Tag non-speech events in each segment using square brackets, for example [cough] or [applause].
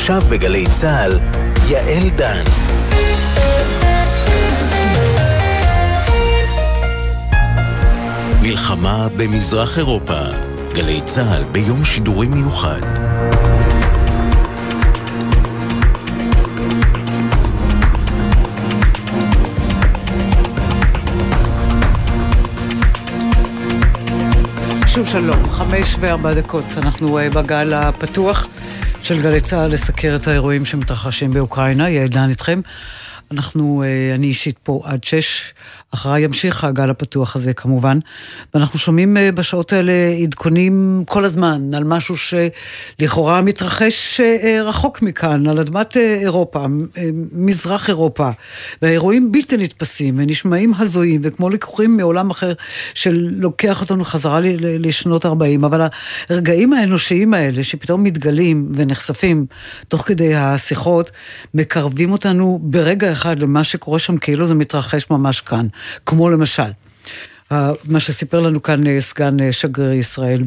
עכשיו בגלי צה"ל, יעל דן. מלחמה במזרח אירופה, גלי צה"ל ביום שידורי מיוחד. שוב שלום, חמש וארבע דקות, אנחנו אה, בגל הפתוח של גלי צה"ל לסקר את האירועים שמתרחשים באוקראינה, יעל דן איתכם. אנחנו, אה, אני אישית פה עד שש, אחריי ימשיך הגל הפתוח הזה כמובן. ואנחנו שומעים אה, בשעות האלה עדכונים כל הזמן על משהו שלכאורה מתרחש אה, רחוק מכאן, על אדמת אירופה, מזרח אירופה. והאירועים בלתי נתפסים ונשמעים הזויים וכמו לקוחים מעולם אחר שלוקח אותנו חזרה לשנות 40. אבל הרגעים האנושיים האלה שפתאום מתגלים ונחשפים תוך כדי השיחות, מקרבים אותנו ברגע אחד למה שקורה שם כאילו זה מתרחש ממש כאן. כמו למשל, מה שסיפר לנו כאן אה, סגן אה, שגריר ישראל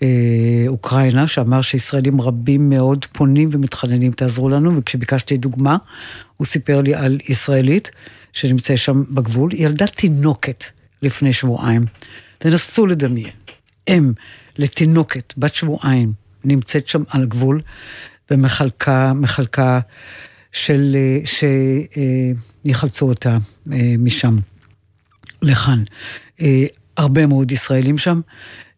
באוקראינה, שאמר שישראלים רבים מאוד פונים ומתחננים, תעזרו לנו, וכשביקשתי דוגמה, הוא סיפר לי על ישראלית שנמצאת שם בגבול, ילדה תינוקת לפני שבועיים. תנסו לדמיין, אם לתינוקת בת שבועיים נמצאת שם על הגבול ומחלקה, מחלקה של, אה, שיחלצו אותה אה, משם לכאן. אה, הרבה מאוד ישראלים שם.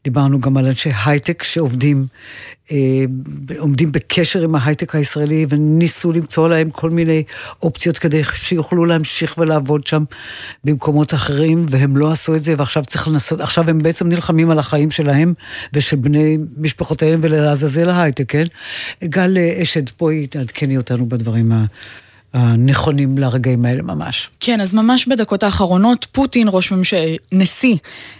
דיברנו גם על אנשי הייטק שעובדים, אה, עומדים בקשר עם ההייטק הישראלי וניסו למצוא להם כל מיני אופציות כדי שיוכלו להמשיך ולעבוד שם במקומות אחרים, והם לא עשו את זה, ועכשיו צריך לנסות, עכשיו הם בעצם נלחמים על החיים שלהם ושל בני משפחותיהם ולעזאזל ההייטק, כן? גל אשד פה תעדכני אותנו בדברים ה... הנכונים לרגעים האלה ממש. כן, אז ממש בדקות האחרונות, פוטין, ראש ממשל... נשיא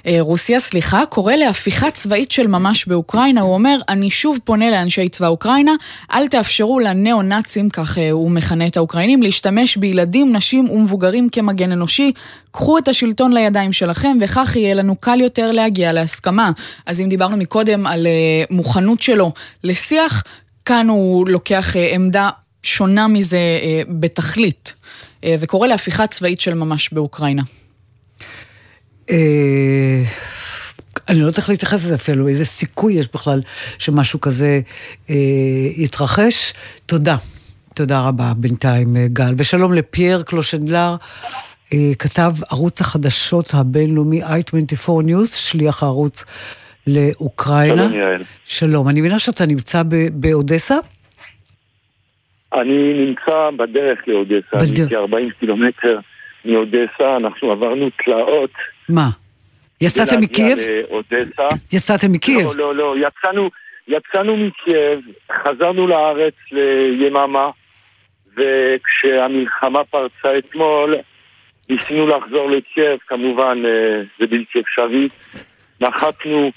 אה, רוסיה, סליחה, קורא להפיכה צבאית של ממש באוקראינה. הוא אומר, אני שוב פונה לאנשי צבא אוקראינה, אל תאפשרו לניאו-נאצים, כך אה, הוא מכנה את האוקראינים, להשתמש בילדים, נשים ומבוגרים כמגן אנושי. קחו את השלטון לידיים שלכם, וכך יהיה לנו קל יותר להגיע להסכמה. אז אם דיברנו מקודם על אה, מוכנות שלו לשיח, כאן הוא לוקח עמדה שונה מזה אה, בתכלית, אה, וקורא להפיכה צבאית של ממש באוקראינה. אה, אני לא יודעת איך להתייחס לזה אפילו, איזה סיכוי יש בכלל שמשהו כזה אה, יתרחש. תודה. תודה רבה בינתיים, גל. ושלום לפייר קלושנדלר, אה, כתב ערוץ החדשות הבינלאומי i24 News, שליח הערוץ לאוקראינה. שלום יעל. שלום, אני מבינה שאתה נמצא באודסה? אני נמצא בדרך לאודסה, בדרך. אני כ-40 קילומטר מאודסה, אנחנו עברנו תלאות. מה? יצאתם מקייב? לאודסה. יצאתם מקייב? לא, לא, לא, יצאנו, יצאנו מקייב, חזרנו לארץ ליממה, וכשהמלחמה פרצה אתמול, ניסינו לחזור לקייב, כמובן אה, זה בלתי אפשרי. נחתנו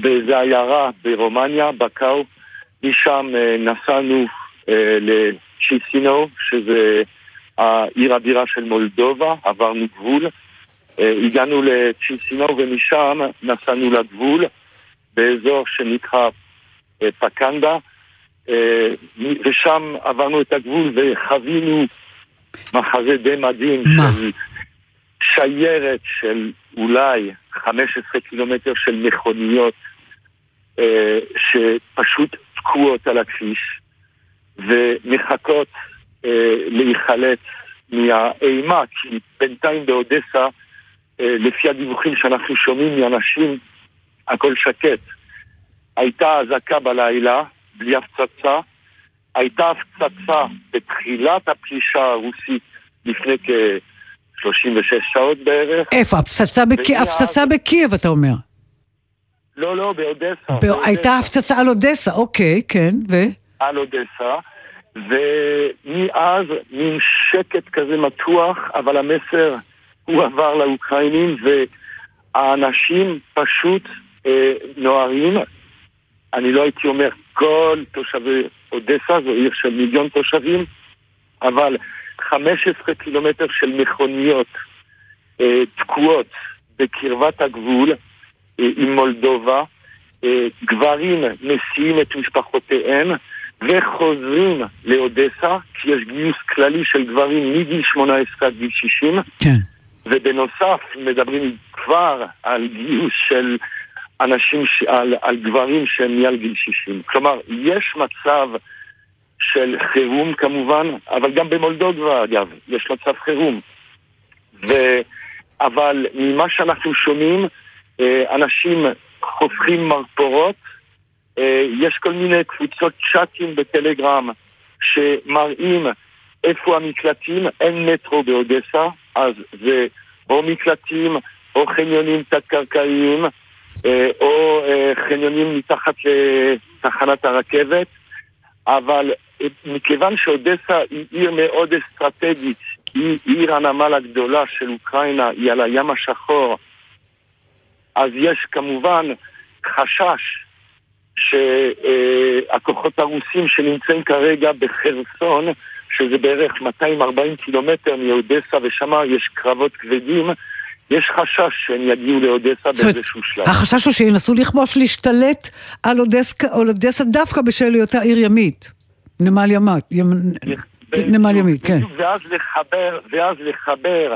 באיזה עיירה ברומניה, בקאו, משם אה, נסענו לצ'יסינו, שזה העיר הבירה של מולדובה, עברנו גבול. אה, הגענו לצ'יסינו ומשם נסענו לגבול באזור שנקרא אה, פקנדה, ושם עברנו את הגבול וחווינו מחזה די מדהים של שיירת של אולי 15 קילומטר של מכוניות שפשוט תקועות על הכביש. ומחכות אה, להיחלץ מהאימה, כי בינתיים באודסה, אה, לפי הדיווחים שאנחנו שומעים מאנשים, הכל שקט. הייתה אזעקה בלילה, בלי הפצצה, הייתה הפצצה בתחילת הפלישה הרוסית לפני כ-36 שעות בערך. איפה? הפצצה, בק... הפצצה בקייב, אתה אומר. לא, לא, באודסה. ב... באודסה. הייתה הפצצה על אודסה, אוקיי, כן, ו... על אודסה, ומאז מין שקט כזה מתוח, אבל המסר הוא עבר לאוקראינים, והאנשים פשוט אה, נוהרים. אני לא הייתי אומר כל תושבי אודסה, זו עיר של מיליון תושבים, אבל 15 קילומטר של מכוניות אה, תקועות בקרבת הגבול אה, עם מולדובה, אה, גברים מסיעים את משפחותיהם, וחוזרים לאודסה, כי יש גיוס כללי של גברים מגיל 18 עד גיל 60. כן. ובנוסף מדברים כבר על גיוס של אנשים, ש... על, על גברים שהם מעל גיל 60. כלומר, יש מצב של חירום כמובן, אבל גם במולדובה אגב, יש מצב חירום. ו... אבל ממה שאנחנו שומעים, אה, אנשים חופכים מרפורות, יש כל מיני קבוצות צ'אטים בטלגרם שמראים איפה המקלטים, אין מטרו באודסה, אז זה או מקלטים או חניונים תת-קרקעיים אה, או חניונים מתחת לתחנת הרכבת, אבל מכיוון שאודסה היא עיר מאוד אסטרטגית, היא עיר הנמל הגדולה של אוקראינה, היא על הים השחור, אז יש כמובן חשש שהכוחות הרוסים שנמצאים כרגע בחרסון, שזה בערך 240 קילומטר מאודסה, ושם יש קרבות כבדים, יש חשש שהם יגיעו לאודסה באיזשהו שלב. החשש הוא שינסו לכבוש, להשתלט על אודסה, אודסה דווקא בשל היותה עיר ימית. נמל ימית, ימ... נמל ימית, כן. ואז לחבר, ואז לחבר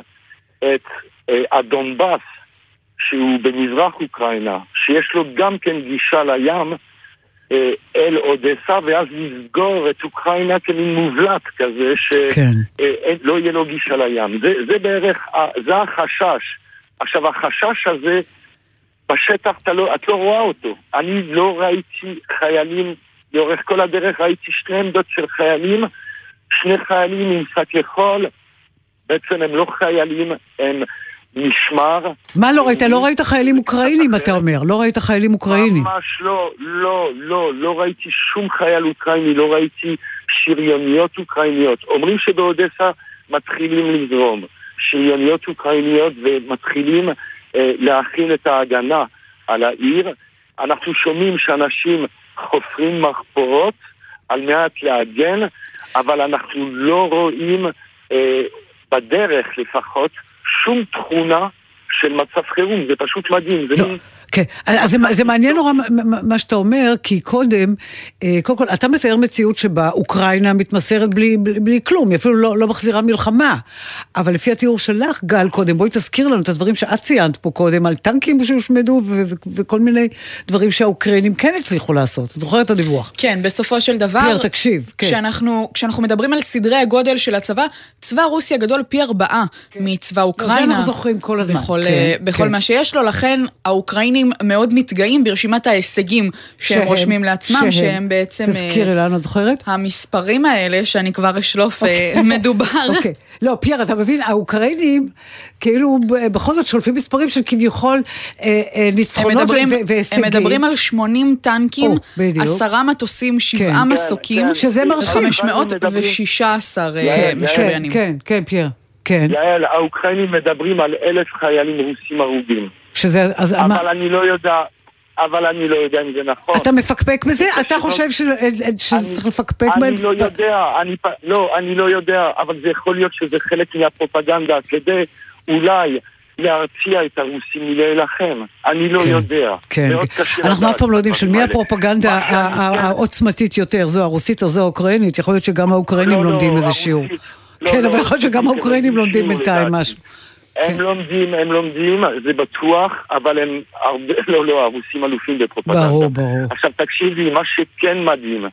את אה, הדונבאס, שהוא במזרח אוקראינה, שיש לו גם כן גישה לים, אל אודסה, ואז לסגור את אוקראינה כמין מובלט כזה, שלא כן. אה, לא יהיה לו גישה לים. זה, זה בערך, זה החשש. עכשיו, החשש הזה, בשטח לא, את לא רואה אותו. אני לא ראיתי חיילים, לאורך כל הדרך ראיתי שתי עמדות של חיילים, שני חיילים עם שק יכול, בעצם הם לא חיילים, הם משמר. מה לא ראית? לא ראית חיילים אוקראינים, אתה אומר. לא ראית חיילים אוקראינים. ממש לא, לא, לא, לא ראיתי שום חייל אוקראיני, לא ראיתי שריוניות אוקראיניות. אומרים שבאודסה מתחילים לזרום שריוניות אוקראיניות ומתחילים אה, להכין את ההגנה על העיר. אנחנו שומעים שאנשים חופרים מחפורות על מנת להגן, אבל אנחנו לא רואים אה, בדרך לפחות שום תכונה של מצב חירום, זה פשוט מדהים. זה לא. מין... כן, אז זה, זה מעניין נורא מה שאתה אומר, כי קודם, אה, קודם כל, אתה מתאר מציאות שבה אוקראינה מתמסרת בלי, בלי, בלי כלום, היא אפילו לא, לא מחזירה מלחמה. אבל לפי התיאור שלך, גל, קודם, בואי תזכיר לנו את הדברים שאת ציינת פה קודם, על טנקים שהושמדו וכל מיני דברים שהאוקראינים כן הצליחו לעשות. את זוכרת את הדיווח? כן, בסופו של דבר... פייר, תקשיב. כן. כשאנחנו, כשאנחנו מדברים על סדרי הגודל של הצבא, צבא רוסיה גדול פי ארבעה כן. מצבא אוקראינה. זה אנחנו זוכרים כל הזמן. בכל, כן, בכל כן. מה שיש לו, לכן האוקראינים... האוקראינים מאוד מתגאים ברשימת ההישגים שהם, שהם רושמים לעצמם, שהם, שהם בעצם... תזכירי לנו, את זוכרת? המספרים האלה, שאני כבר אשלוף, okay. אוקיי. [laughs] מדובר. אוקיי. Okay. לא, פייר, אתה מבין, האוקראינים כאילו בכל זאת שולפים מספרים של כביכול אה, אה, ניצחונות והישגים. הם מדברים על 80 טנקים, עשרה מטוסים, שבעה כן. מסוקים, כן, כן. שזה מרשים. 516 אה, משוריינים. כן, כן, פייר. כן. יעל, האוקראינים מדברים על אלף חיילים רוסים הרוגים. שזה... אז אבל מה... אני לא יודע... אבל אני לא יודע אם זה נכון. אתה מפקפק בזה? אתה חושב ש... שזה צריך לפקפק בהם? אני לא יודע, אני... לא, אני לא יודע, אבל זה יכול להיות שזה חלק מהפרופגנדה, כדי אולי להרתיע את הרוסים מלהילחם. אני לא כן, יודע. כן. אנחנו אף פעם לא יודעים של מי הפרופגנדה העוצמתית יותר, זו הרוסית או זו האוקראינית. יכול להיות שגם האוקראינים לא, לא, לומדים איזה שיעור. לא, כן, אבל יכול להיות שגם האוקראינים לומדים בינתיים משהו. הם כן. לומדים, הם לומדים, זה בטוח, אבל הם הרבה, [laughs] לא, לא, הרוסים אלופים בפרופגנדה. ברור, ברור. עכשיו תקשיבי, מה שכן מדהים,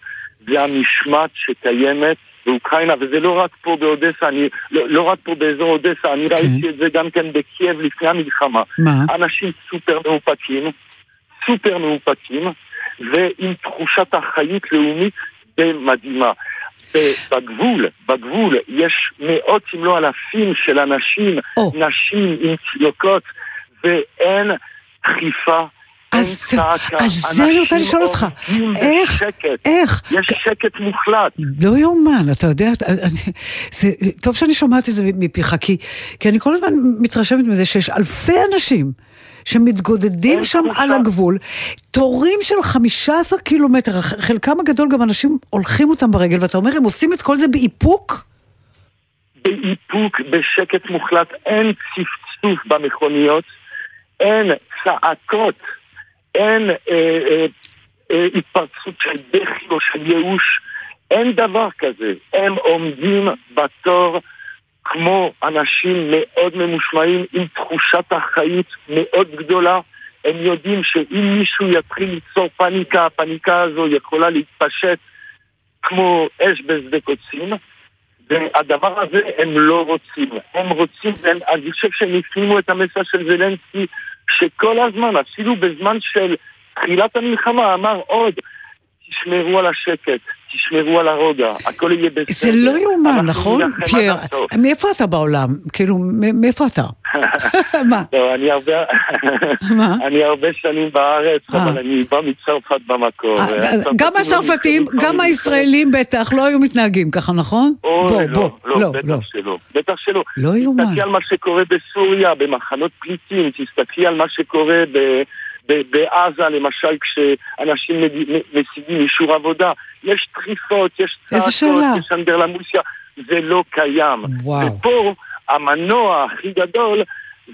זה המשמעת שקיימת באוקראינה, וזה לא רק פה באודסה, אני, לא, לא רק פה באזור אודסה, אני כן. ראיתי את זה גם כן בקייב לפני המלחמה. מה? אנשים סופר מאופקים, סופר מאופקים, ועם תחושת אחריות לאומית מדהימה. בגבול, בגבול, יש מאות אם לא אלפים של אנשים, oh. נשים עם צלוקות, ואין דחיפה. אז, אז זה אני רוצה לשאול אותך, איך, איך? יש שקט מוחלט. לא יאומן, אתה יודע, אני, זה, טוב שאני שומעת את זה מפיך, כי, כי אני כל הזמן מתרשמת מזה שיש אלפי אנשים שמתגודדים שם על הגבול, תורים של 15 קילומטר, חלקם הגדול גם אנשים הולכים אותם ברגל, ואתה אומר, הם עושים את כל זה באיפוק? באיפוק, בשקט מוחלט, אין צפצוף במכוניות, אין צעקות, אין אה, אה, אה, התפרצות של בכי או של ייאוש. אין דבר כזה. הם עומדים בתור כמו אנשים מאוד ממושמעים, עם תחושת אחריות מאוד גדולה. הם יודעים שאם מישהו יתחיל ליצור פאניקה, הפאניקה הזו יכולה להתפשט כמו אש בשדה קוצים. והדבר הזה הם לא רוצים. הם רוצים, הם, אני חושב שהם הפנימו את המסר של זלנסקי, שכל הזמן, אפילו בזמן של תחילת המלחמה, אמר עוד, תשמרו על השקט, תשמרו על הרוגע, הכל יהיה בסדר. זה לא יאומן, נכון, פייר? מאיפה אתה בעולם? כאילו, מאיפה אתה? [laughs] מה? לא, אני הרבה... אני הרבה שנים בארץ, אה. אבל אני בא מצרפת במקור. אה, גם הצרפתים, גם הישראלים בטח לא היו מתנהגים ככה, נכון? בוא, בוא, לא, לא, בטח שלא. בטח שלא. לא יאומן. תסתכלי על מה שקורה בסוריה, במחנות פליטים, תסתכלי על מה שקורה ב... בעזה למשל כשאנשים משיגים אישור עבודה, יש דחיפות, יש צעקות, יש אנדרלמוסיה, זה לא קיים. וואו. ופה המנוע הכי גדול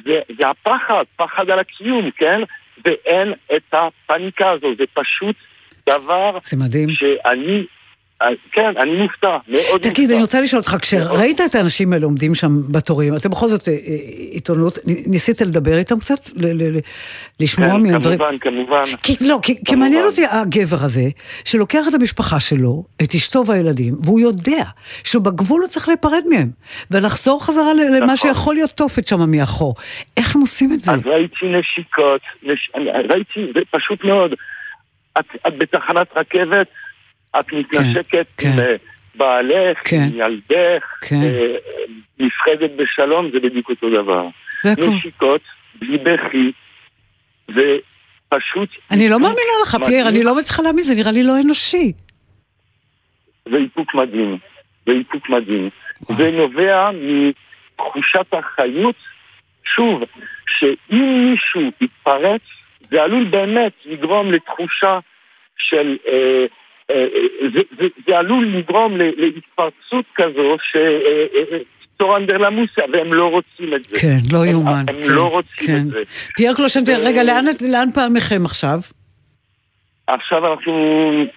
זה, זה הפחד, פחד על הקיום, כן? ואין את הפניקה הזו, זה פשוט דבר... זה מדהים. שאני כן, אני מופתע, מאוד מופתע. תגיד, אני רוצה לשאול אותך, כשראית את האנשים האלה עומדים שם בתורים, אתם בכל זאת אה, אה, עיתונות, ניסית לדבר איתם קצת? לשמוע מהם דברים? כן, כמובן, כמובן. לא, כי מעניין אותי הגבר הזה, שלוקח את המשפחה שלו, את אשתו והילדים, והוא יודע שבגבול הוא צריך להיפרד מהם, ולחזור חזרה למה נכון. שיכול להיות תופת שם מאחור. איך הם עושים את זה? אז ראיתי נשיקות, ראיתי, פשוט מאוד. את בתחנת רכבת, את מתנשקת כן, עם כן. בעלך, כן. עם ילדך, כן. אה, נפחדת בשלום, זה בדיוק אותו דבר. זה הכול. נשיקות, בלי בכי, ופשוט... אני לא מאמינה לך, פייר, אני לא מצליחה להאמין, זה נראה לי לא אנושי. זה איפוק מדהים, זה איפוק מדהים. זה נובע מתחושת החיות, שוב, שאם מישהו יתפרץ, זה עלול באמת לגרום לתחושה של... אה, זה, זה, זה עלול לגרום להתפרצות כזו שתור אנדרלמוסיה, והם לא רוצים את זה. כן, לא יאומן. הם, כן, לא רוצים כן. את זה. פייר קלושנטר, רגע, לאן, לאן פעמכם עכשיו? עכשיו אנחנו,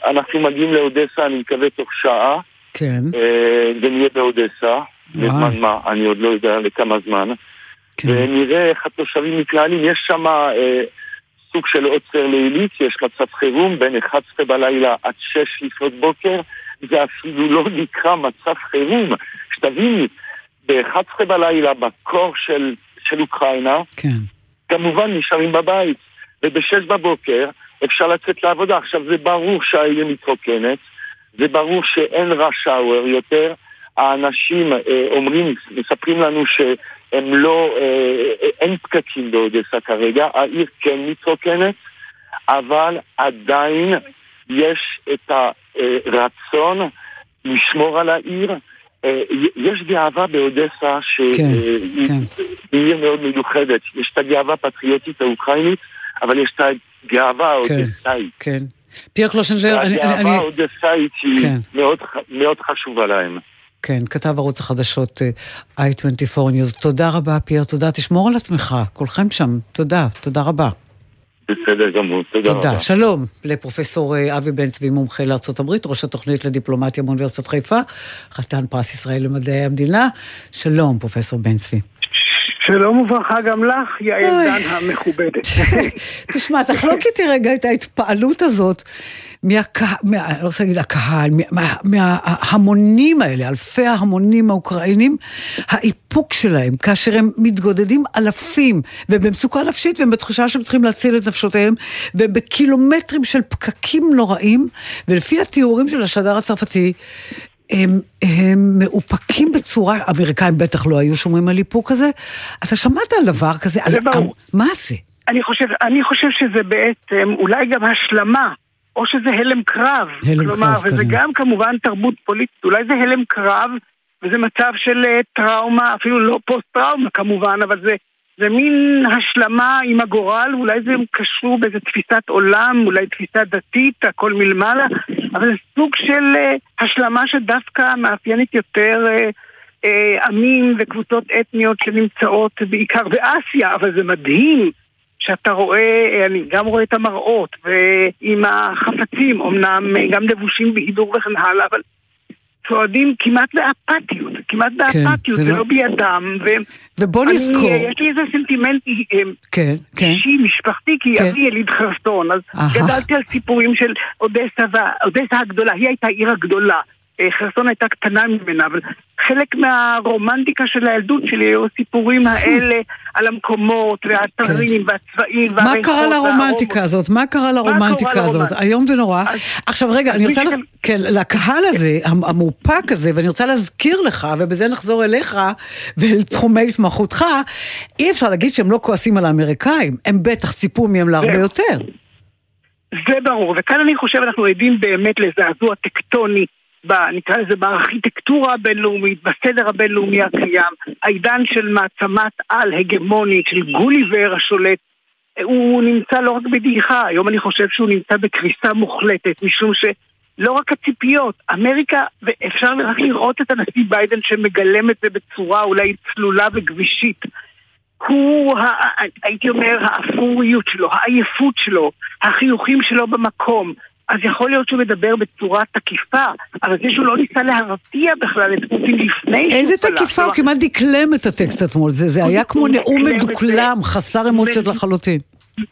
אנחנו מגיעים לאודסה, אני מקווה תוך שעה. כן. אה, ונהיה באודסה. לזמן מה, אני עוד לא יודע לכמה זמן. כן. ונראה איך התושבים מתנהלים. יש שם... אה, סוג של עוצר לילית, יש מצב חירום בין 11 בלילה עד 6 לפנות בוקר, זה אפילו לא נקרא מצב חירום. שתביני, ב-11 בלילה בקור של, של אוקראינה, כן. כמובן נשארים בבית, וב-6 בבוקר אפשר לצאת לעבודה. עכשיו זה ברור שהעיר מתרוקנת, זה ברור שאין rush hour יותר, האנשים אה, אומרים, מספרים לנו ש... הם לא, אה, אין פקקים באודסה כרגע, העיר כן מתרוקנת, אבל עדיין יש את הרצון לשמור על העיר. אה, יש גאווה באודסה שהיא כן, כן. עיר מאוד מיוחדת. יש את הגאווה הפטריוטית האוקראינית, אבל יש את הגאווה האודסאית. כן, כן. פייר קלושנדלר, אני... הגאווה האודסאית היא כן. מאוד, מאוד חשובה להם. כן, כתב ערוץ החדשות אה, i24 News. תודה רבה, פייר, תודה. תשמור על עצמך, כולכם שם. תודה, תודה רבה. בסדר גמור, תודה, תודה רבה. שלום לפרופסור אה, אבי בן צבי, מומחה לארה"ב, ראש התוכנית לדיפלומטיה באוניברסיטת חיפה, חתן פרס ישראל למדעי המדינה. שלום, פרופסור בן צבי. שלום וברכה גם לך, יעל דן המכובדת. [laughs] תשמע, תחלוק איתי רגע את ההתפעלות הזאת מהקהל, מה, אני לא רוצה להגיד הקהל, מה, מההמונים האלה, אלפי ההמונים האוקראינים, האיפוק שלהם, כאשר הם מתגודדים אלפים, ובמצוקה נפשית, והם בתחושה שהם צריכים להציל את נפשותיהם, ובקילומטרים של פקקים נוראים, ולפי התיאורים של השדר הצרפתי, הם, הם מאופקים בצורה, האמריקאים בטח לא היו שומרים על איפוק כזה. אתה שמעת על דבר כזה? זה על, ברור. מה זה? אני חושב, אני חושב שזה בעצם אולי גם השלמה או שזה הלם קרב. הלם כלומר, קרב, וזה כנראה. גם כמובן תרבות פוליטית, אולי זה הלם קרב, וזה מצב של אה, טראומה, אפילו לא פוסט-טראומה כמובן, אבל זה, זה מין השלמה עם הגורל, אולי זה קשור באיזה תפיסת עולם, אולי תפיסה דתית, הכל מלמעלה, אבל זה סוג של uh, השלמה שדווקא מאפיינת יותר uh, uh, עמים וקבוצות אתניות שנמצאות בעיקר באסיה, אבל זה מדהים. שאתה רואה, אני גם רואה את המראות, ועם החפצים, אמנם גם לבושים בהידור וכן הלאה, אבל צועדים כמעט באפתיות, כמעט כן, באפתיות, זה זה לא- לא בידם. ו- ובוא אני, נזכור. יש לי איזה סנטימנט אה, כן, כן. אישי, משפחתי, כי כן. אבי יליד חרסון, אז אהה. גדלתי על סיפורים של אודסה, ואודסה הגדולה, היא הייתה העיר הגדולה. אה, חרסון הייתה קטנה ממנה, אבל חלק מהרומנטיקה של הילדות שלי היו הסיפורים [laughs] האלה על המקומות והאתרים והצבעים כן. מה והריחות קרה. לרומנטיקה הזאת? מה קרה לרומנטיקה הזאת? איום ונורא. עכשיו רגע, אני רוצה, כן, לקהל הזה, המ- המאופק הזה, ואני רוצה להזכיר לך, ובזה נחזור אליך ואל תחומי התמחותך, אי אפשר להגיד שהם לא כועסים על האמריקאים, הם בטח ציפו מהם להרבה. יותר. זה ברור, וכאן אני חושב אנחנו עדים באמת לזעזוע טקטוני, ב, נקרא לזה בארכיטקטורה הבינלאומית, בסדר הבינלאומי הקיים, העידן של מעצמת על הגמונית, של גוליבר השולט, הוא נמצא לא רק בדעיכה, היום אני חושב שהוא נמצא בקריסה מוחלטת, משום שלא רק הציפיות, אמריקה, ואפשר רק לראות את הנשיא ביידן שמגלם את זה בצורה אולי צלולה וכבישית. הוא, הייתי אומר, האפוריות שלו, העייפות שלו, החיוכים שלו במקום. אז יכול להיות שהוא מדבר בצורה תקיפה, אבל זה שהוא לא ניסה להרתיע בכלל את פוטין לפני שהוא איזה. תקיפה, הוא כמעט דקלם את הטקסט אתמול, זה היה כמו נאום. מדוקלם, חסר אמוציות לחלוטין.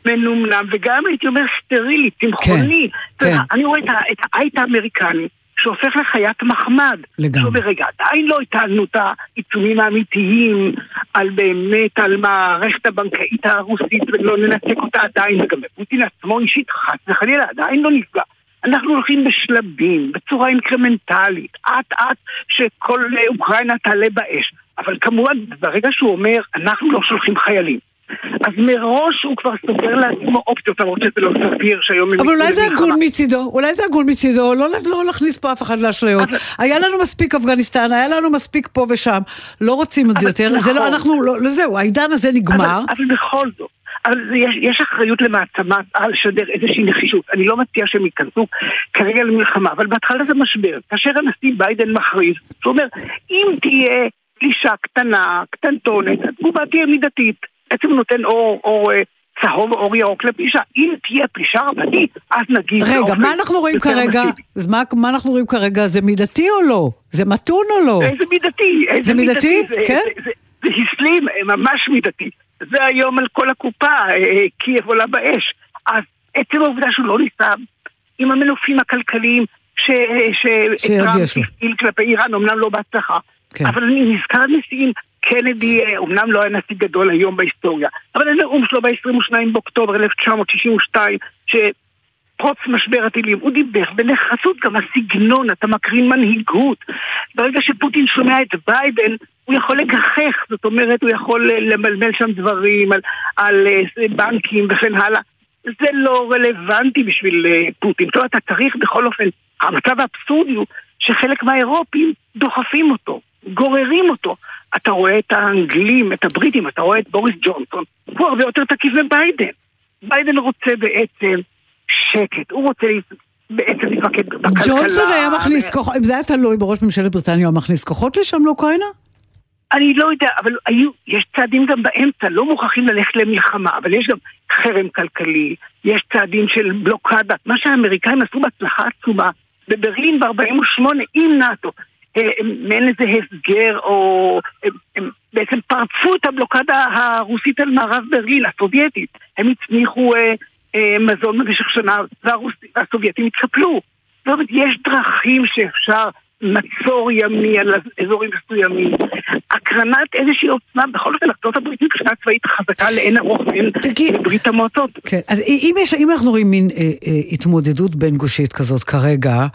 מנומנם, וגם הייתי אומר סטרילי, צמחוני. אתה יודע, כן. אני רואה את האייט האמריקני. שהופך לחיית מחמד. לגמרי. שאומר, רגע, עדיין לא הטלנו את העיצומים האמיתיים על באמת, על מערכת הבנקאית הרוסית, ולא ננתק אותה עדיין, וגם פוטין עצמו אישית, חס וחלילה, עדיין לא נפגע. אנחנו הולכים בשלבים, בצורה אינקרמנטלית, אט אט שכל אוקראינה תעלה באש. אבל כמובן, ברגע שהוא אומר, אנחנו לא שולחים חיילים. אז מראש הוא כבר סוגר לעצמו אופציות, למרות שזה לא סביר שהיום... אבל אולי זה. הגון מצידו, אולי זה הגון מצידו, לא, לא להכניס פה אף אחד לאשליות. אבל- היה לנו מספיק אפגניסטן, היה לנו מספיק פה ושם, לא רוצים את זה יותר, זה לא, נכון. אנחנו, לא, לא, זהו, העידן הזה נגמר. אבל, אבל בכל זאת, אבל יש, יש אחריות למעצמה על לשדר איזושהי נחישות. אני לא מציע שהם ייכנסו כרגע למלחמה, אבל בהתחלה זה משבר. כאשר הנשיא ביידן מכריז, הוא אומר, אם תהיה פלישה קטנה, קטנטונת, התגובה תהיה מידתית. בעצם נותן אור, אור אה, צהוב, אור ירוק לפלישה. אם תהיה פלישה רבנית, אז נגיד... רגע, מה אנחנו רואים כרגע? אז מה, מה אנחנו רואים כרגע? זה מידתי או לא? זה מתון או לא? איזה מידתי, זה מידתי? זה, כן? זה, זה, זה הסלים, אה, ממש מידתי. זה היום על כל הקופה, אה, קייב עולה באש. אז עצם העובדה שהוא לא ניסה עם המנופים הכלכליים ש- ש- שעוד טראמפ יש לו. הפעיל כלפי איראן, אמנם לא בהצלחה. כן. אבל אני נזכר נשיאים, קנדי אה, אמנם לא היה נשיא גדול היום בהיסטוריה, אבל הנאום שלו ב-22 באוקטובר 1962, שפרוץ משבר הטילים, הוא דיבר בנחרצות גם הסגנון, אתה מקרין מנהיגות. ברגע שפוטין שומע את ביידן, הוא יכול לגחך, זאת אומרת, הוא יכול אה, למלמל שם דברים על, על אה, בנקים וכן הלאה. זה לא רלוונטי בשביל אה, פוטין. טוב, אתה צריך בכל אופן, המצב האבסורדי הוא שחלק מהאירופים דוחפים אותו, גוררים אותו. אתה רואה את האנגלים, את הבריטים, אתה רואה את בוריס ג'ונסון, הוא הרבה יותר תקיף מביידן. ביידן רוצה בעצם שקט, הוא רוצה בעצם להתמקד בכלכלה. ג'ונסון היה מכניס כוחות, אם זה היה תלוי בראש ממשלת בריטניה, הוא מכניס כוחות לשם לאוקראינה? אני לא יודע, אבל היו, יש צעדים גם באמצע, לא מוכרחים ללכת למלחמה, אבל יש גם חרם כלכלי, יש צעדים של בלוקדה, מה שהאמריקאים עשו בהצלחה עצומה בברלין ב-48 עם נאט"ו, מעין איזה הסגר, או הם, הם בעצם פרצו את הבלוקדה הרוסית על מערב ברלין, הסובייטית, הם הצניחו אה, אה, מזון במשך שנה, והסובייטים התקפלו. זאת אומרת, יש דרכים שאפשר מצור ימי על אזורים מסוימים. הקרנת איזושהי עוצמה, בכל אופן ארצות הברית מבחינה צבאית חזקה לאין ערוך בין ברית המועצות. כן, אז אם, יש, אם אנחנו רואים מין אה, אה, התמודדות בין גושית כזאת כרגע,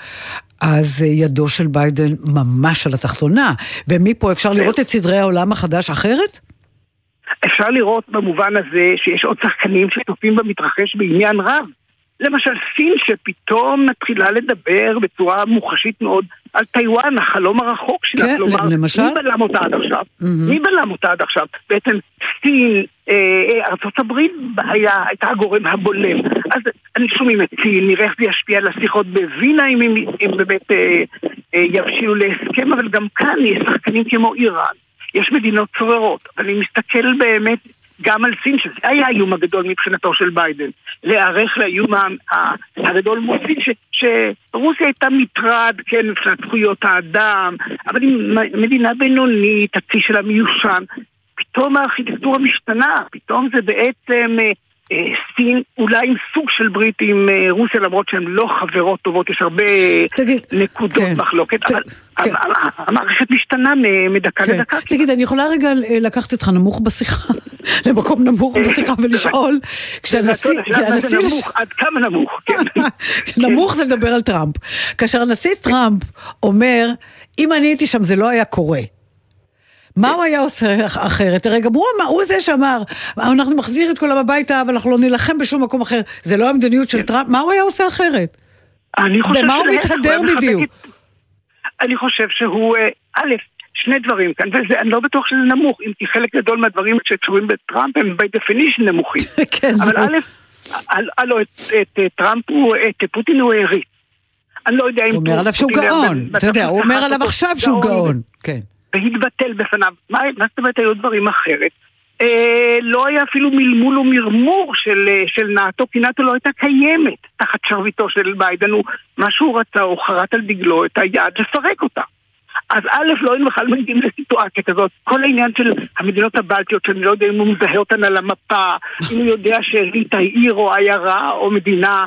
אז אה, ידו של ביידן ממש על התחתונה, ומפה אפשר לראות את סדרי העולם החדש אחרת? אפשר לראות במובן הזה שיש עוד שחקנים שצופים במתרחש בעניין רב. למשל סין שפתאום מתחילה לדבר בצורה מוחשית מאוד על טיוואן, החלום הרחוק שלה. כן, כלומר, למשל? מי בלם אותה עד עכשיו? מהמם. מי בלם אותה עד עכשיו? בעצם סין, אה, ארצות הברית היה, הייתה הגורם הבולם. אז אני שומעים את סין, נראה איך זה ישפיע על השיחות בווינה אם הם באמת אה, אה, יבשילו להסכם, אבל גם כאן יש שחקנים כמו איראן. יש מדינות צוררות, אבל אני מסתכל באמת גם על סין, שזה היה האיום הגדול מבחינתו של ביידן, להיערך לאיום הגדול מול סין, שרוסיה הייתה מטרד, כן, מבחינת זכויות האדם, אבל היא מדינה בינונית, הצי שלה מיושן. פתאום הארכיטקטורה משתנה, פתאום זה בעצם אה, סין אולי עם סוג של ברית עם אה, רוסיה, למרות שהן לא חברות טובות, יש הרבה תגיד, נקודות כן, מחלוקת, ת, אבל כן. המערכת משתנה מדקה כן. לדקה. תגיד, אני יכולה רגע לקחת אותך נמוך בשיחה, [laughs] למקום נמוך בשיחה ולשאול, כשהנשיא... נמוך, עד כמה נמוך, [laughs] כן. נמוך זה לדבר על טראמפ. כאשר הנשיא טראמפ אומר, אם אני הייתי שם זה לא היה קורה. מה הוא היה עושה אחרת? הרי גם הוא הוא זה שאמר, אנחנו נחזיר את כולם הביתה, אבל אנחנו לא נילחם בשום מקום אחר. זה לא המדיניות של טראמפ, מה הוא היה עושה אחרת? במה הוא מתהדר בדיוק? אני חושב שהוא, אה, א', שני דברים כאן, ואני לא בטוח שזה נמוך, אם כי חלק גדול מהדברים שקשורים בטראמפ הם by definition נמוכים. [laughs] כן, אבל א', הלו, את טראמפ, את פוטין הוא העריץ. אני לא יודע אם... הוא אומר עליו שהוא גאון, אתה יודע, הוא אומר עליו עכשיו שהוא גאון, כן. והתבטל בפניו. מה, מה זאת אומרת היו דברים אחרת? אה, לא היה אפילו מלמול ומרמור של, אה, של נאט"ו, כי נאט"ו לא הייתה קיימת תחת שרביטו של ביידן. הוא, מה שהוא רצה, הוא חרט על דגלו את היעד לפרק אותה. אז א', לא היינו בכלל מגיעים לסיטואציה כזאת. כל העניין של המדינות הבלטיות, שאני לא יודע אם הוא מזהה אותן על המפה, אם הוא יודע שריגה היא עיר או עיירה או מדינה,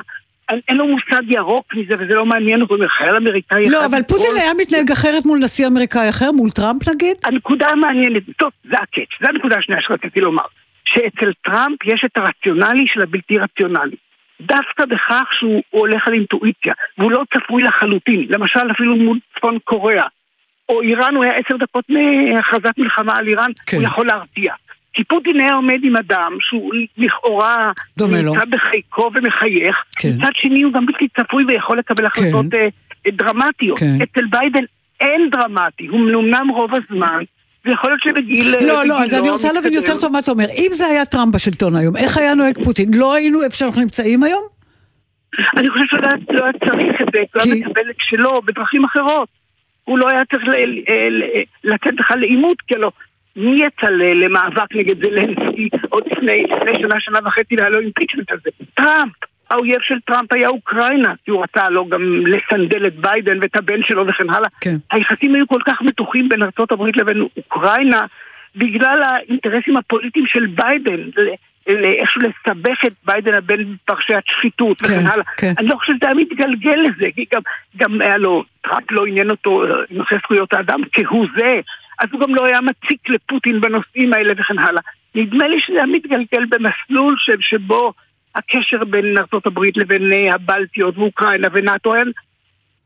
אין לו מושג ירוק מזה, וזה לא מעניין אותו, חייל אמריקאי לא, אבל פוטין היה מתנהג אחרת מול נשיא אמריקאי אחר, מול טראמפ נגיד? הנקודה המעניינת, טוב, זה ה catch, זה הנקודה השנייה שרציתי לומר. שאצל טראמפ יש את הרציונלי של הבלתי רציונלי. דווקא בכך שהוא הולך על אינטואיציה, והוא לא צפוי לחלוטין, למשל אפילו מול צפון קוריאה, או איראן, הוא היה עשר דקות מהכרזת מלחמה על איראן, כן. הוא יכול להרתיע. כי פוטין היה עומד עם אדם שהוא לכאורה נמצא בחיקו ומחייך, כן. מצד שני הוא גם בלתי צפוי ויכול לקבל כן. החלטות כן. דרמטיות. כן. אצל ביידן אין דרמטי, הוא אמנם רוב הזמן. ויכול להיות שבגיל... לא, לא, אז אני רוצה להבין יותר טוב מה אתה אומר. אם זה היה טראמפ בשלטון היום, איך היה נוהג פוטין? לא היינו איפה שאנחנו נמצאים היום? אני חושב שלא לא היה צריך את זה, הוא היה מקבל את שלו בדרכים אחרות. הוא לא היה צריך לצאת בכלל לעימות, כי לא, מי יצא למאבק נגד זלנסקי עוד לפני, לפני שנה, שנה וחצי והיה לו impeachment הזה? טראמפ! האויב של טראמפ היה אוקראינה, כי הוא רצה לו גם לסנדל את ביידן ואת הבן שלו וכן הלאה. כן. היחסים היו כל כך מתוחים בין ארה"ב לבין אוקראינה, בגלל האינטרסים הפוליטיים של ביידן, איכשהו לסבך את ביידן בין פרשיית שחיתות כן, וכן הלאה. כן. אני לא חושב שזה היה מתגלגל לזה, כי גם, גם היה לו, טראמפ לא עניין אותו אה, נושא זכויות האדם כהוא זה, אז הוא גם לא היה מציק לפוטין בנושאים האלה וכן הלאה. נדמה לי שזה היה מתגלגל במסלול של, שבו הקשר בין ארה"ב לבין אה, הבלטיות ואוקראינה ונאט"ו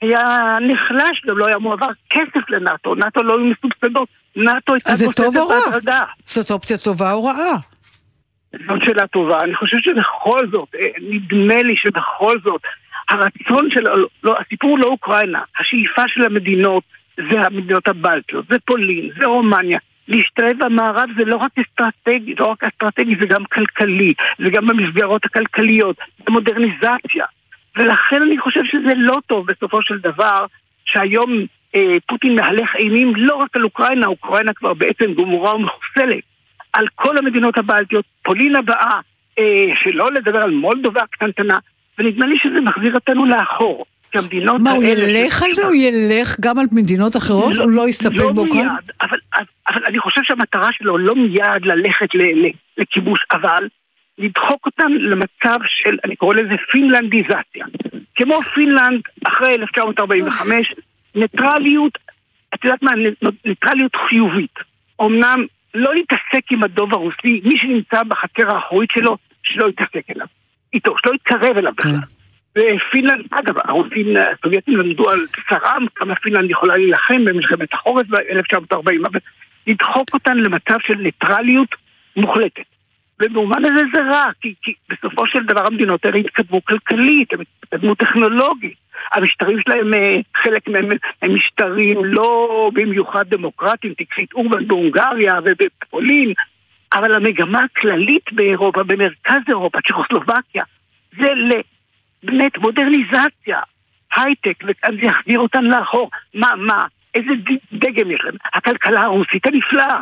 היה, נחלש, גם לא היה מועבר כסף לנאט"ו, נאט"ו לא היו מסובסדות, נאט"ו הייתה גוססת בהדרגה. זאת אופציה טובה או רעה? זאת שאלה טובה. אני חושבת שבכל זאת, אה, נדמה לי שבכל זאת, הרצון של, לא, הסיפור הוא לא אוקראינה, השאיפה של המדינות זה המדינות הבלטיות, זה פולין, זה רומניה. להשתלב במערב זה לא רק אסטרטגי, לא רק אסטרטגי, זה גם כלכלי, זה גם במסגרות הכלכליות, זה מודרניזציה. ולכן אני חושב שזה לא טוב בסופו של דבר, שהיום אה, פוטין מהלך אימים לא רק על אוקראינה, אוקראינה כבר בעצם גמורה ומחוסלת, על כל המדינות הבלטיות, פולין הבאה, אה, שלא לדבר על מולדובה הקטנטנה, ונדמה לי שזה מחזיר אותנו לאחור. שהמדינות מה, הוא ילך על זה? הוא ילך גם על מדינות אחרות? לא, הוא לא יסתפק לא באוקראינה? מיד, אבל, אבל אני חושב שהמטרה שלו לא מיד ללכת לכיבוש, אבל לדחוק אותם למצב של, אני קורא לזה פינלנדיזציה. כמו פינלנד אחרי 1945, ניטרליות, את יודעת מה, ניטרליות חיובית. אמנם לא להתעסק עם הדוב הרוסי, מי שנמצא בחצר האחורית שלו, שלא יתעסק אליו. איתו, שלא יתקרב אליו בכלל. ופינלנד, אגב, הרוסים הסובייטים למדו על בשרם כמה פינלנד יכולה להילחם במלחמת החורף ב-1940, אבל לדחוק אותן למצב של ניטרליות מוחלטת. ובמובן הזה זה רע, כי, כי בסופו של דבר המדינות האלה התקדמו כלכלית, הם התקדמו טכנולוגית. המשטרים שלהם, אה, חלק מהם הם משטרים לא במיוחד דמוקרטיים, תקחי אורבן בהונגריה ובפולין, אבל המגמה הכללית באירופה, במרכז אירופה, צ'כוסלובקיה, זה באמת מודרניזציה, הייטק, וזה יחזיר אותן לאחור. מה, מה, איזה דגם יש להם? הכלכלה הרוסית הנפלאה.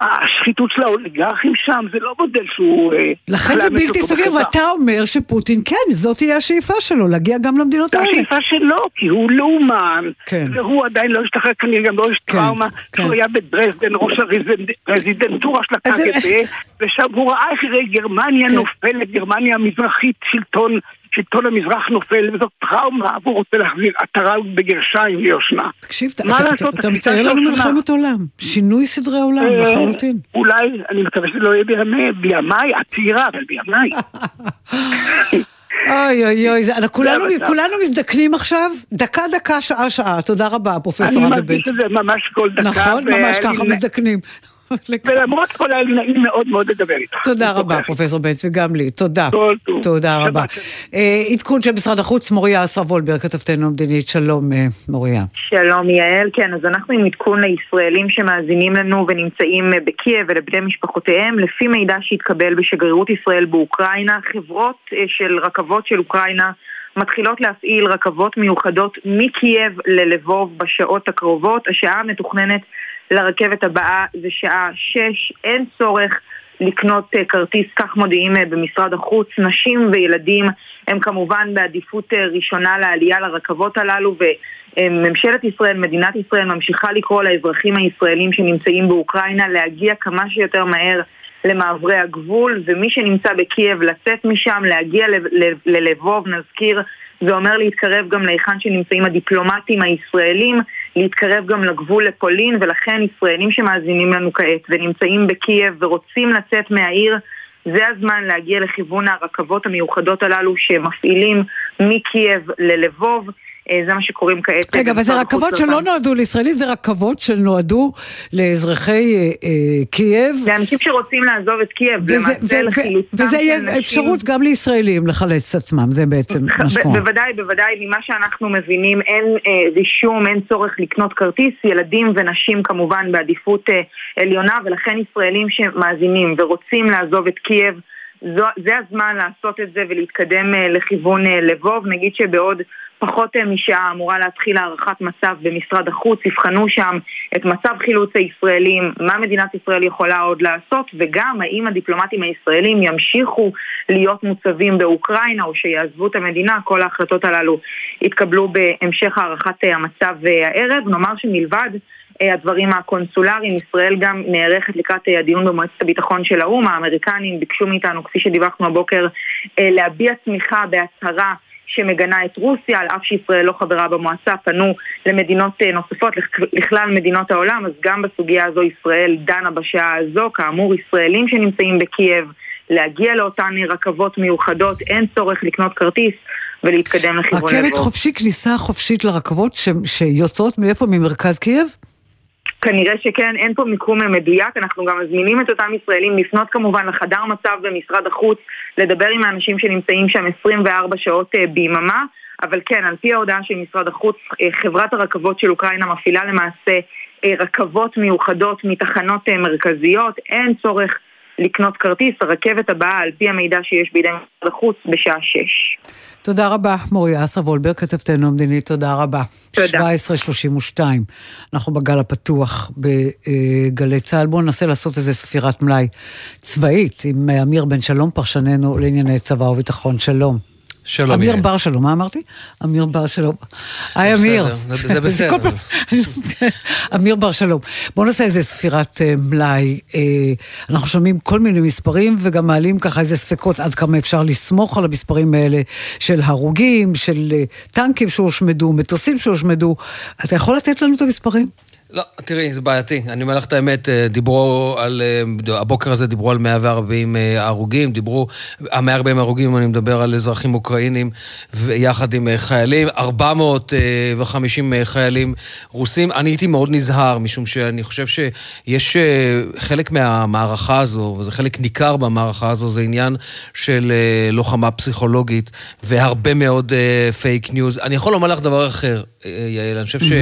השחיתות של האוליגרכים שם זה לא מודל שהוא... אה, לכן זה בלתי סביר, ואתה אומר שפוטין, כן, זאת תהיה השאיפה שלו, להגיע גם למדינות האלה. השאיפה שלו, כי הוא לאומן, כן. והוא עדיין לא השתחרר, כנראה גם לא יש כן, טראומה, כן. שהוא היה בדרזדן, ראש הרזידנטורה של הקג"ב, ושם הוא ראה איך גרמניה כן. נופלת, גרמניה המזרחית, שלטון שלטון המזרח נופל, וזאת טראומה, והוא רוצה להחזיר עטרה בגרשיים ליושנה. תקשיב, אתה מצייר לנו מלחמת עולם, שינוי סדרי עולם אה, לחלוטין. אולי, אני מקווה שזה לא יהיה בימיי, הצעירה, אבל בימיי. [laughs] אוי אוי אוי, כולנו מזדקנים עכשיו, דקה דקה, שעה שעה, תודה רבה, פרופסור אבי בנץ. אני מרגיש את זה ממש כל דקה. נכון, ממש ככה מזדקנים. ולמרות כל האלה נעים מאוד מאוד לדבר איתך. תודה רבה, פרופסור בנץ, וגם לי. תודה. תודה רבה. אה, עדכון של משרד החוץ, מוריה אסרה וולברג, כתבתנו המדינית. שלום, אה, מוריה. שלום, יעל. כן, אז אנחנו עם עדכון לישראלים שמאזינים לנו ונמצאים אה, בקייב ולבני משפחותיהם. לפי מידע שהתקבל בשגרירות ישראל באוקראינה, חברות של רכבות של אוקראינה מתחילות להפעיל רכבות מיוחדות מקייב ללבוב בשעות הקרובות. השעה המתוכננת לרכבת הבאה זה שעה שש, אין צורך לקנות uh, כרטיס, כך מודיעים uh, במשרד החוץ. נשים וילדים הם כמובן בעדיפות uh, ראשונה לעלייה לרכבות הללו וממשלת ישראל, מדינת ישראל ממשיכה לקרוא לאזרחים הישראלים שנמצאים באוקראינה להגיע כמה שיותר מהר למעברי הגבול ומי שנמצא בקייב לצאת משם, להגיע ללבוב, נזכיר זה אומר להתקרב גם להיכן שנמצאים הדיפלומטים הישראלים, להתקרב גם לגבול לפולין, ולכן ישראלים שמאזינים לנו כעת ונמצאים בקייב ורוצים לצאת מהעיר, זה הזמן להגיע לכיוון הרכבות המיוחדות הללו שמפעילים מקייב ללבוב. אה, זה מה שקוראים כעת. רגע, אבל זה רכבות שלא נועדו לישראלים, זה רכבות שנועדו לאזרחי אה, אה, קייב. לאנשים שרוצים לעזוב את קייב, למעשה לחילוצם וזה יהיה אפשרות גם לישראלים לחלץ את עצמם, זה בעצם מה שקורה. בוודאי, בוודאי, ממה שאנחנו מבינים, אין רישום, אין צורך לקנות כרטיס, ילדים ונשים כמובן בעדיפות עליונה, ולכן ישראלים שמאזינים ורוצים לעזוב את קייב, זו, זה הזמן לעשות את זה ולהתקדם לכיוון לבוב. נגיד שבעוד פחות אה, משעה אמורה להתחיל הערכת מצב במשרד החוץ, יבחנו שם את מצב חילוץ הישראלים, מה מדינת ישראל יכולה עוד לעשות, וגם האם הדיפלומטים הישראלים ימשיכו להיות מוצבים באוקראינה או שיעזבו את המדינה, כל ההחלטות הללו יתקבלו בהמשך הערכת אה, המצב אה, הערב. נאמר שמלבד הדברים הקונסולריים, ישראל גם נערכת לקראת הדיון במועצת הביטחון של האו"ם, האמריקנים ביקשו מאיתנו, כפי שדיווחנו הבוקר, להביע תמיכה בהצהרה שמגנה את רוסיה, על אף שישראל לא חברה במועצה, פנו למדינות אה, נוספות, לכלל מדינות העולם, אז גם בסוגיה הזו ישראל דנה בשעה הזו, כאמור ישראלים שנמצאים בקייב, להגיע לאותן רכבות מיוחדות, אין צורך לקנות כרטיס ולהתקדם לכיוון לבוא. רכבת חופשי, כניסה חופשית לרכבות ש... שיוצאות מאיפה? ממרכז קייב? כנראה שכן, אין פה מיקום מדויק, אנחנו גם מזמינים את אותם ישראלים לפנות כמובן לחדר מצב במשרד החוץ, לדבר עם האנשים שנמצאים שם 24 שעות אה, ביממה, אבל כן, על פי ההודעה של משרד החוץ, אה, חברת הרכבות של אוקראינה מפעילה למעשה אה, רכבות מיוחדות מתחנות מרכזיות, אין צורך לקנות כרטיס, הרכבת הבאה, על פי המידע שיש בידי משרד החוץ, בשעה 6. תודה רבה, מוריה אסרה וולברג, כתבתנו המדינית, תודה רבה. תודה. 1732, אנחנו בגל הפתוח בגלי צה"ל. בואו ננסה לעשות איזה ספירת מלאי צבאית עם אמיר בן שלום, פרשננו לענייני צבא וביטחון. שלום. שלום. אמיר בר שלום, מה אמרתי? אמיר בר שלום. היי אמיר. זה בסדר. [laughs] [laughs] אמיר בר שלום. בואו נעשה איזה ספירת אה, מלאי. אה, אנחנו שומעים כל מיני מספרים וגם מעלים ככה איזה ספקות עד כמה אפשר לסמוך על המספרים האלה של הרוגים, של אה, טנקים שהושמדו, מטוסים שהושמדו. אתה יכול לתת לנו את המספרים? לא, תראי, זה בעייתי. אני אומר לך את האמת, אה, דיברו על, אה, הבוקר הזה דיברו על 140 אה, הרוגים, דיברו, ה-140 הרוגים, אני מדבר על אזרחים אוקראינים יחד עם חיילים, 450 חיילים רוסים. אני הייתי מאוד נזהר, משום שאני חושב שיש חלק מהמערכה הזו, וזה חלק ניכר במערכה הזו, זה עניין של לוחמה פסיכולוגית והרבה מאוד פייק ניוז. אני יכול לומר לך דבר אחר, יעל, אני חושב, ש...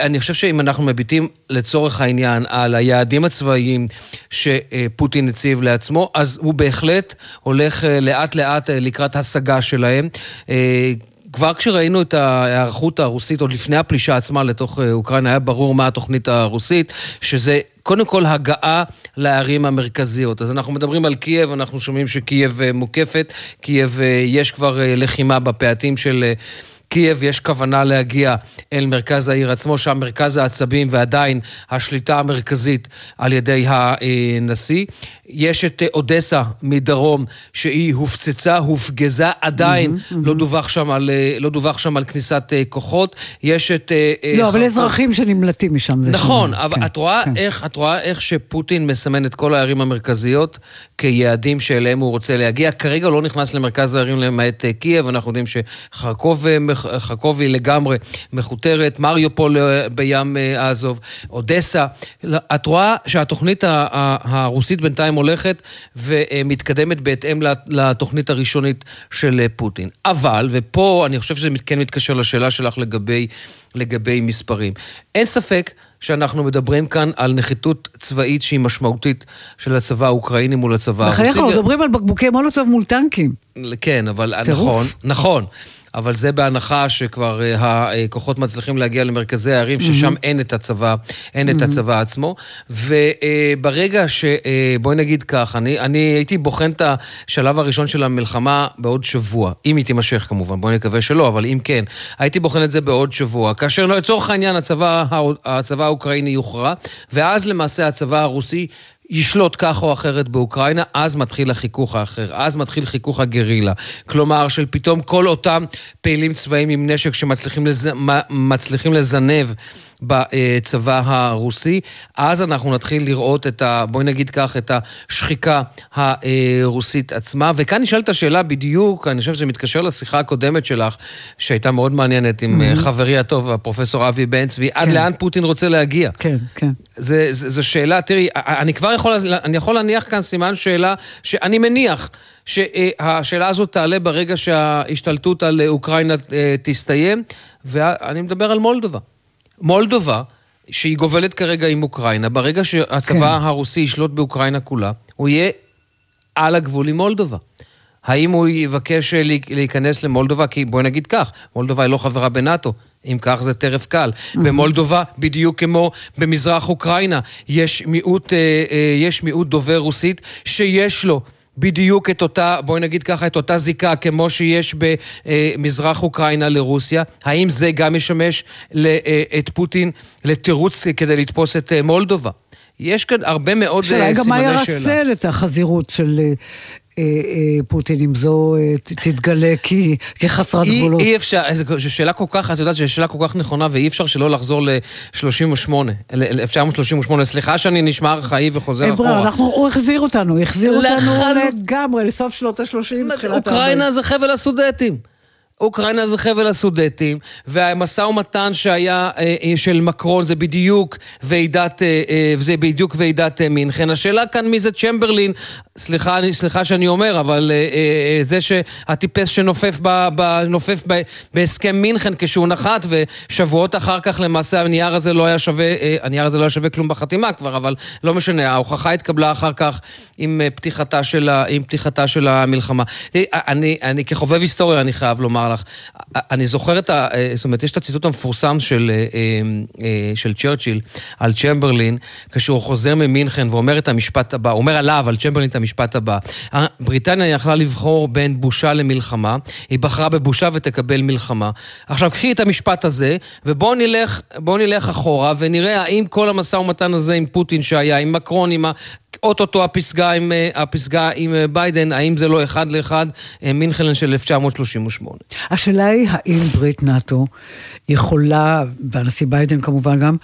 אני חושב שאם אנחנו מביטים לצורך העניין על היעדים הצבאיים שפוטין הציב לעצמו, אז הוא בהחלט הולך אה, לאט לאט אה, לקראת השגה שלהם. אה, כבר כשראינו את ההיערכות הרוסית, עוד לפני הפלישה עצמה לתוך אוקראינה, היה ברור מה התוכנית הרוסית, שזה קודם כל הגעה לערים המרכזיות. אז אנחנו מדברים על קייב, אנחנו שומעים שקייב מוקפת, קייב יש כבר לחימה בפאתים של... קייב יש כוונה להגיע אל מרכז העיר עצמו, שם מרכז העצבים ועדיין השליטה המרכזית על ידי הנשיא. יש את אודסה מדרום, שהיא הופצצה, הופגזה, עדיין mm-hmm, לא, דווח שם על, לא דווח שם על כניסת אה, כוחות. יש את... אה, אה, לא, אבל אזרחים שנמלטים משם. זה נכון, שם. אבל כן, את, רואה כן. איך, את רואה איך שפוטין מסמן את כל הערים המרכזיות כיעדים שאליהם הוא רוצה להגיע. כרגע הוא לא נכנס למרכז הערים למעט קייב, אנחנו יודעים שחרקוב היא לגמרי מכותרת, מריופול בים עזוב, אודסה. את רואה שהתוכנית הרוסית בינתיים הולכת ומתקדמת בהתאם לתוכנית הראשונית של פוטין. אבל, ופה אני חושב שזה כן מתקשר לשאלה שלך לגבי, לגבי מספרים. אין ספק שאנחנו מדברים כאן על נחיתות צבאית שהיא משמעותית של הצבא האוקראיני מול הצבא הרוסי. בחייך, אנחנו מדברים על בקבוקי מולוטוב מול טנקים. כן, אבל טירוף. נכון, נכון. אבל זה בהנחה שכבר אה, הכוחות מצליחים להגיע למרכזי הערים, ששם mm-hmm. אין את הצבא, אין mm-hmm. את הצבא עצמו. וברגע ש... אה, בואי נגיד כך, אני, אני הייתי בוחן את השלב הראשון של המלחמה בעוד שבוע, אם היא תימשך כמובן, בואי נקווה שלא, אבל אם כן, הייתי בוחן את זה בעוד שבוע. כאשר לצורך העניין הצבא, הצבא האוקראיני יוכרע, ואז למעשה הצבא הרוסי ישלוט כך או אחרת באוקראינה, אז מתחיל החיכוך האחר, אז מתחיל חיכוך הגרילה. כלומר, של פתאום כל אותם פעילים צבאיים עם נשק שמצליחים לז... לזנב בצבא הרוסי, אז אנחנו נתחיל לראות את ה... בואי נגיד כך, את השחיקה הרוסית עצמה. וכאן נשאלת השאלה בדיוק, אני חושב שזה מתקשר לשיחה הקודמת שלך, שהייתה מאוד מעניינת עם mm-hmm. חברי הטוב, הפרופסור אבי בן צבי, עד כן. לאן פוטין רוצה להגיע? כן, כן. זו שאלה, תראי, אני כבר יכול, אני יכול להניח כאן סימן שאלה שאני מניח. שהשאלה הזאת תעלה ברגע שההשתלטות על אוקראינה אה, תסתיים, ואני מדבר על מולדובה. מולדובה, שהיא גובלת כרגע עם אוקראינה, ברגע שהצבא כן. הרוסי ישלוט באוקראינה כולה, הוא יהיה על הגבול עם מולדובה. האם הוא יבקש להיכנס למולדובה? כי בואי נגיד כך, מולדובה היא לא חברה בנאטו. אם כך זה טרף קל. במולדובה, בדיוק כמו במזרח אוקראינה, יש מיעוט, אה, אה, יש מיעוט דובר רוסית שיש לו בדיוק את אותה, בואי נגיד ככה, את אותה זיקה כמו שיש במזרח אוקראינה לרוסיה? האם זה גם ישמש אה, את פוטין לתירוץ כדי לתפוס את אה, מולדובה? יש כאן הרבה מאוד סימני שאלה. שאלה גם מה ירסן את החזירות של אה, אה, פוטין, אם זו אה, תתגלה כחסרת גבולות. אי אפשר, זו שאלה כל כך, את יודעת זו שאלה כל כך נכונה, ואי אפשר שלא לחזור ל-38, ל-1938. סליחה שאני נשמע ארכאי וחוזר אחורה. אנחנו, הוא החזיר אותנו, החזיר אותנו לגמרי, לסוף שנות ה-30, תחילת ה-40. אוקראינה זה חבל הסודטים. אוקראינה זה חבל הסודטים, והמשא ומתן שהיה אה, אה, של מקרון זה בדיוק ועידת, אה, בדיוק ועידת מינכן. השאלה כאן מי זה צ'מברלין, סליחה, סליחה שאני אומר, אבל זה שהטיפס שנופף ב, ב, נופף ב, בהסכם מינכן כשהוא נחת, ושבועות אחר כך למעשה הנייר הזה לא היה שווה, הנייר הזה לא היה שווה כלום בחתימה כבר, אבל לא משנה, ההוכחה התקבלה אחר כך עם פתיחתה של, עם פתיחתה של המלחמה. אני, אני כחובב היסטוריה, אני חייב לומר, לך. אני זוכר את ה... זאת אומרת, יש את הציטוט המפורסם של, אה, אה, של צ'רצ'יל על צ'מברלין, כשהוא חוזר ממינכן ואומר את המשפט הבא, אומר עליו, על צ'מברלין, את המשפט הבא. בריטניה יכלה לבחור בין בושה למלחמה, היא בחרה בבושה ותקבל מלחמה. עכשיו, קחי את המשפט הזה, ובואו נלך, נלך אחורה ונראה האם כל המשא ומתן הזה עם פוטין שהיה, עם מקרון, עם ה... אוטוטו הפסגה עם, אה, הפסגה עם אה, ביידן, האם זה לא אחד לאחד אה, מינכלן של 1938? השאלה היא האם ברית נאט"ו יכולה, והנשיא ביידן כמובן גם,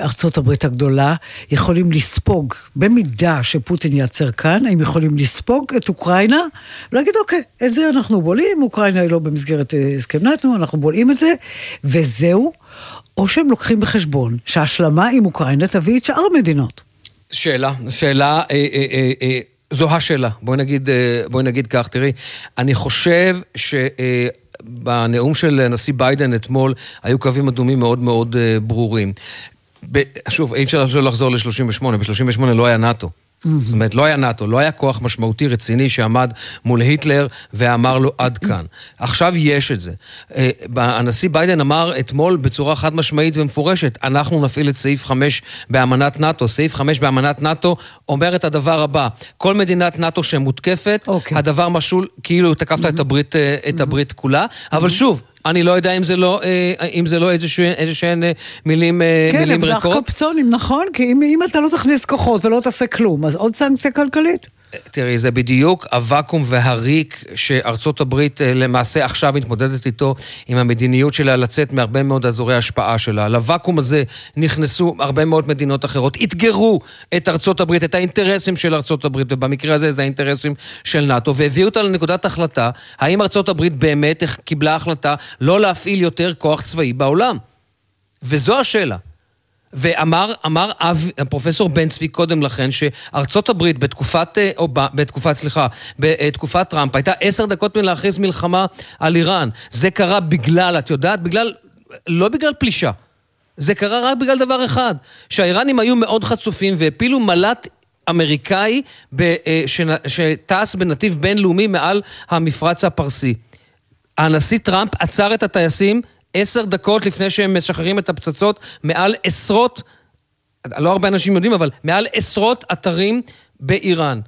ארצות הברית הגדולה, יכולים לספוג, במידה שפוטין ייעצר כאן, האם יכולים לספוג את אוקראינה ולהגיד, אוקיי, את זה אנחנו בולעים, אוקראינה היא לא במסגרת הסכם נאט"ו, אנחנו בולעים את זה, וזהו. או שהם לוקחים בחשבון שהשלמה עם אוקראינה תביא את שאר המדינות. שאלה, שאלה, אה, אה, אה, אה, זו השאלה. בואי נגיד, אה, בואי נגיד כך, תראי, אני חושב ש... אה, בנאום של הנשיא ביידן אתמול היו קווים אדומים מאוד מאוד ברורים. שוב, אי אפשר לחזור ל-38, ב-38 לא היה נאט"ו. זאת אומרת, לא היה נאט"ו, לא היה כוח משמעותי רציני שעמד מול היטלר ואמר לו עד כאן. עכשיו יש את זה. אה, הנשיא ביידן אמר אתמול בצורה חד משמעית ומפורשת, אנחנו נפעיל את סעיף 5 באמנת נאט"ו. סעיף 5 באמנת נאט"ו אומר את הדבר הבא, כל מדינת נאט"ו שמותקפת, okay. אוקיי. הדבר משול כאילו תקפת את הברית, אה, את הברית כולה, אבל שוב, אני לא יודע אם זה לא, אה, אם זה לא איזשהן אה, מילים, כן, מילים ריקות. כן, הם קפצונים, נכון? כי אם, אם אתה לא תכניס כוחות ולא תעשה כלום, אז עוד סנקציה כלכלית. תראי, זה בדיוק הוואקום והריק שארצות הברית אה, למעשה עכשיו מתמודדת איתו עם המדיניות שלה לצאת מהרבה מאוד אזורי השפעה שלה. לוואקום הזה נכנסו הרבה מאוד מדינות אחרות, אתגרו את ארצות הברית, את האינטרסים של ארצות הברית, ובמקרה הזה זה האינטרסים של נאט"ו, והביאו אותה לנקודת החלטה, האם ארצות הברית באמת קיבלה החלטה לא להפעיל יותר כוח צבאי בעולם? וזו השאלה. ואמר אמר אב, פרופסור בן צבי קודם לכן, שארצות הברית בתקופת, אה, או בתקופת, סליחה, בתקופת טראמפ הייתה עשר דקות מלהכריז מלחמה על איראן. זה קרה בגלל, את יודעת, בגלל, לא בגלל פלישה. זה קרה רק בגלל דבר אחד, שהאיראנים היו מאוד חצופים והפילו מל"ט אמריקאי אה, שטס בנתיב בינלאומי מעל המפרץ הפרסי. הנשיא טראמפ עצר את הטייסים עשר דקות לפני שהם משחררים את הפצצות, מעל עשרות, לא הרבה אנשים יודעים, אבל מעל עשרות אתרים באיראן.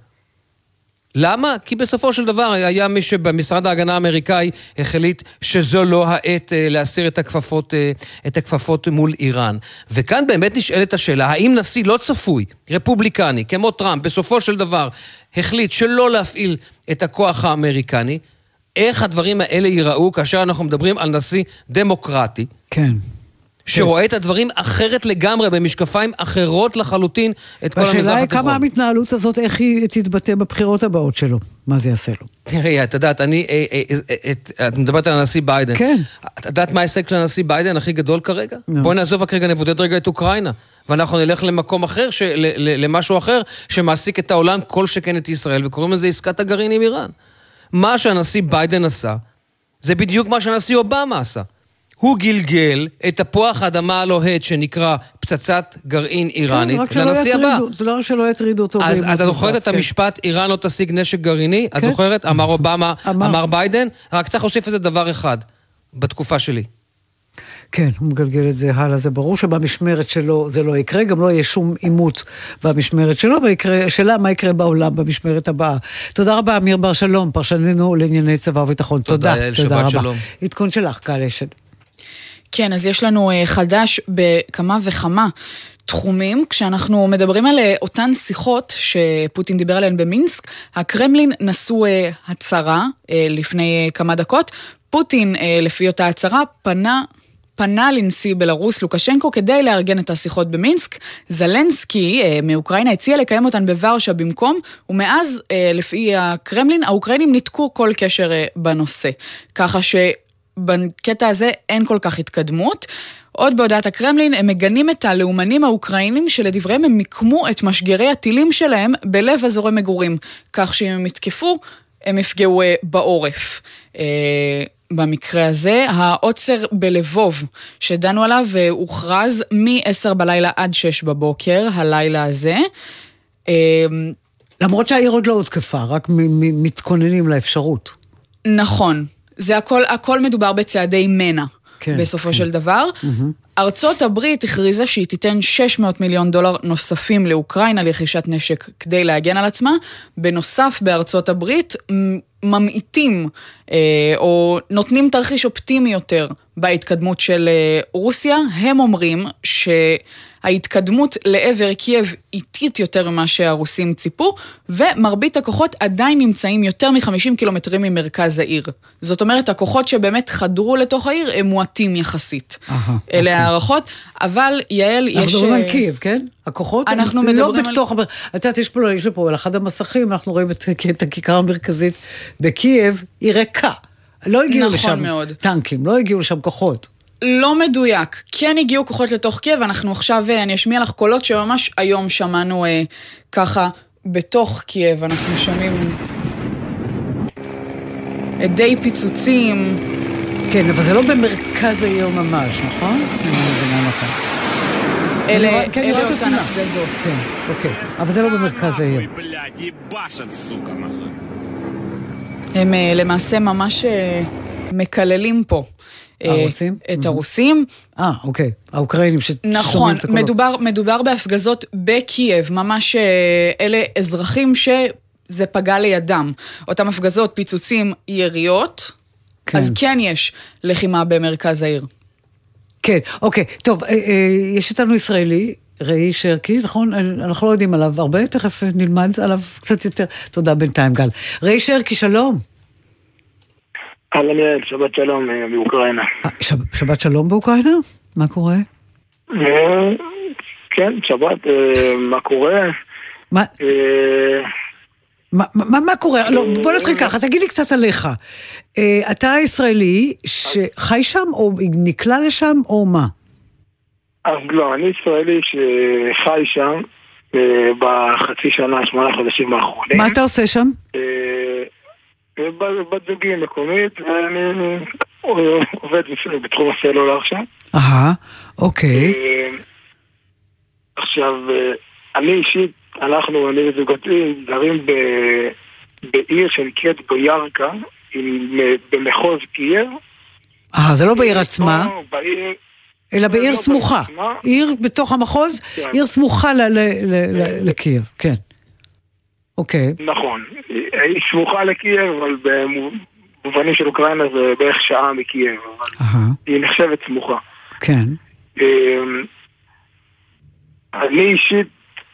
למה? כי בסופו של דבר היה מי שבמשרד ההגנה האמריקאי החליט שזו לא העת אה, להסיר את הכפפות, אה, את הכפפות מול איראן. וכאן באמת נשאלת השאלה, האם נשיא לא צפוי, רפובליקני, כמו טראמפ, בסופו של דבר החליט שלא להפעיל את הכוח האמריקני, איך הדברים האלה ייראו כאשר אנחנו מדברים על נשיא דמוקרטי. כן. שרואה את הדברים אחרת לגמרי, במשקפיים אחרות לחלוטין את כל המזרח התיכון. והשאלה היא כמה המתנהלות הזאת, איך היא תתבטא בבחירות הבאות שלו, מה זה יעשה לו. תראי, את יודעת, אני, אה, אה, אה, את מדברת על הנשיא ביידן. כן. את יודעת מה ההישג של הנשיא ביידן הכי גדול כרגע? בואי נעזוב רק רגע, נבודד רגע את אוקראינה. ואנחנו נלך למקום אחר, למשהו אחר, שמעסיק את העולם, כל שכן את ישראל, וקוראים לזה עסקת הגרעין עם איראן. מה שהנשיא ביידן עשה, זה בדיוק מה שהנשיא אובמה עשה. הוא גלגל את תפוח האדמה הלוהט שנקרא פצצת גרעין איראנית כן, לנשיא הבא. לא שלא יטרידו אותו. אז אתה זוכרת את כן. המשפט, איראן לא תשיג נשק גרעיני? כן. את זוכרת? אמר [laughs] אובמה, אמר ביידן? רק צריך להוסיף איזה דבר אחד, בתקופה שלי. כן, הוא מגלגל את זה הלאה, זה ברור שבמשמרת שלו זה לא יקרה, גם לא יהיה שום עימות במשמרת שלו, והשאלה מה יקרה בעולם במשמרת הבאה. תודה רבה, אמיר בר שלום, פרשננו לענייני צבא וביטחון. תודה, תודה, תודה רבה. שלום. עדכון שלך, קהל אשד. כן, אז יש לנו אה, חדש בכמה וכמה תחומים. כשאנחנו מדברים על אה, אותן שיחות שפוטין דיבר עליהן במינסק, הקרמלין נשאו אה, הצהרה לפני כמה דקות. פוטין, לפי אותה הצהרה, פנה פנה לנשיא בלרוס לוקשנקו כדי לארגן את השיחות במינסק. זלנסקי אה, מאוקראינה הציע לקיים אותן בוורשה במקום, ומאז, אה, לפי הקרמלין, האוקראינים ניתקו כל קשר אה, בנושא. ככה שבקטע הזה אין כל כך התקדמות. עוד בהודעת הקרמלין, הם מגנים את הלאומנים האוקראינים שלדבריהם הם מיקמו את משגרי הטילים שלהם בלב אזורי מגורים, כך שאם הם יתקפו, הם יפגעו בעורף. במקרה הזה, העוצר בלבוב שדנו עליו הוכרז מ-10 בלילה עד 6 בבוקר, הלילה הזה. אמ, למרות שהעיר עוד לא הותקפה, רק מתכוננים לאפשרות. נכון. זה הכל, הכל מדובר בצעדי מנע, כן, בסופו כן. של דבר. Mm-hmm. ארצות הברית הכריזה שהיא תיתן 600 מיליון דולר נוספים לאוקראינה לרכישת נשק כדי להגן על עצמה. בנוסף, בארצות הברית ממעיטים אה, או נותנים תרחיש אופטימי יותר בהתקדמות של אה, רוסיה. הם אומרים ש... ההתקדמות לעבר קייב איטית יותר ממה שהרוסים ציפו, ומרבית הכוחות עדיין נמצאים יותר מ-50 קילומטרים ממרכז העיר. זאת אומרת, הכוחות שבאמת חדרו לתוך העיר הם מועטים יחסית. אלה אוקיי. הערכות, אבל יעל, יש... אנחנו מדברים על קייב, כן? הכוחות אנחנו הם לא בתוך... על... את יודעת, יש פה, יש פה על אחד המסכים, אנחנו רואים את, את הכיכר המרכזית בקייב, היא ריקה. לא הגיעו נכון לשם מאוד. טנקים, לא הגיעו לשם כוחות. לא מדויק. כן הגיעו כוחות לתוך קייב, אנחנו עכשיו, אה, אני אשמיע לך קולות שממש היום שמענו אה, ככה בתוך קייב, אנחנו שומעים די פיצוצים. כן, אבל זה לא במרכז העיר ממש, נכון? אני מבינה נכון. אלה כן, אותן. הפגזות. כן, אוקיי. אבל זה לא במרכז העיר. הם אה, למעשה ממש אה, מקללים פה. אה, הרוסים? את הרוסים. אה, אוקיי. האוקראינים ששומעים נכון, את הקולות. מדובר, מדובר בהפגזות בקייב, ממש אלה אזרחים שזה פגע לידם. אותם הפגזות, פיצוצים, יריות, כן. אז כן יש לחימה במרכז העיר. כן, אוקיי. טוב, יש איתנו ישראלי, ראי שרקי, נכון? אה, אנחנו לא יודעים עליו הרבה, תכף אה, נלמד עליו קצת יותר. תודה בינתיים, גל. ראי שרקי, שלום. אהלן יעל, שבת שלום אה, מאוקראינה. שב- שבת שלום באוקראינה? מה קורה? כן, שבת, מה קורה? מה, מה, מה, מה קורה? לא, בוא נתחיל ככה, תגיד לי קצת עליך. אתה ישראלי שחי שם, או נקלע לשם, או מה? אז לא, אני ישראלי שחי שם אה, בחצי שנה, שמונה חודשים האחרונים. מה אתה עושה שם? אה, בת- זוגי מקומית, ואני אה, עובד בתחום הסלולר שם. אהה, אוקיי. עכשיו, אני אישית, אנחנו, אני וזוגתי, גרים בעיר שנקראת בוירקה, במחוז קייב. אה, זה לא בעיר עצמה, בעיר, אלא בעיר לא סמוכה. בעיר עצמה. עיר בתוך המחוז, כן. עיר סמוכה ל- ל- ל- ל- לקייב, כן. אוקיי, נכון. היא סמוכה לקייב, אבל במובנים של אוקראינה זה בערך שעה מקייב, אבל היא נחשבת סמוכה. כן. אמ, אני אישית,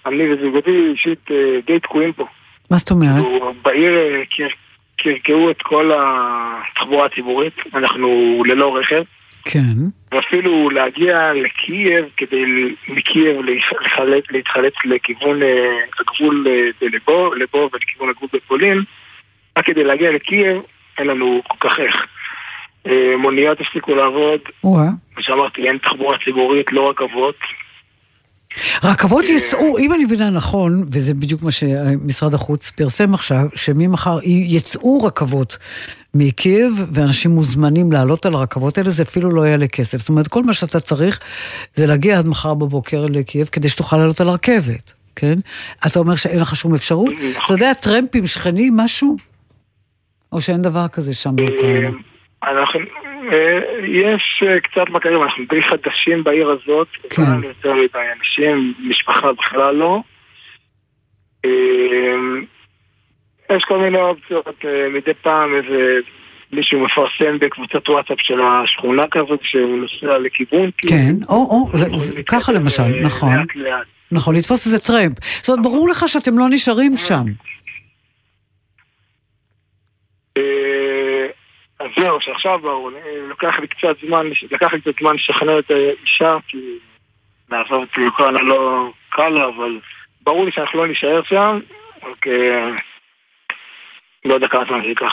אני וזוגתי אישית אה, די תקועים פה. מה זאת אומרת? כאילו, בעיר אה, קר- קרקעו את כל התחבורה הציבורית, אנחנו ללא רכב, כן. ואפילו להגיע לקייב כדי מקייב להתחלץ, להתחלץ לכיוון אה, הגבול אה, בלבו, לבו ולכיוון הגבול בפולין, רק כדי להגיע לקייב אין לנו כל כך איך. אה, מוניות הפסיקו לעבוד. כמו שאמרתי, אין תחבורה ציבורית, לא רכבות. רכבות יצאו, אם אני מבינה נכון, וזה בדיוק מה שמשרד החוץ פרסם עכשיו, שממחר יצאו רכבות מקייב, ואנשים מוזמנים לעלות על הרכבות האלה, זה אפילו לא יעלה כסף. זאת אומרת, כל מה שאתה צריך זה להגיע עד מחר בבוקר לקייב, כדי שתוכל לעלות על הרכבת, כן? אתה אומר שאין לך שום אפשרות? אתה יודע, טרמפים, שכנים, משהו? או שאין דבר כזה שם באוקראינה? אה, אנחנו, יש אה, קצת מכרים, אנחנו די חדשים בעיר הזאת, כן. יותר מדי אנשים, משפחה בכלל לא. אה, יש כל מיני אופציות, אה, מדי פעם איזה מישהו מפרסם בקבוצת וואטסאפ של השכונה כזאת, שהוא נוסע לכיוון. כן, כאילו. או, או, יכולים ככה למשל, נכון. לאט לאט. נכון, לתפוס איזה טרמפ. זאת אומרת, ברור לך שאתם לא נשארים שם. אז זהו, שעכשיו ברור, לוקח לי קצת זמן, לקח לי קצת זמן לשכנע את האישה, כי לעזוב את אוקראינה לא קל לה, אבל ברור לי שאנחנו לא נישאר שם, רק אה, לא יודע כמה זמן זה ייקח.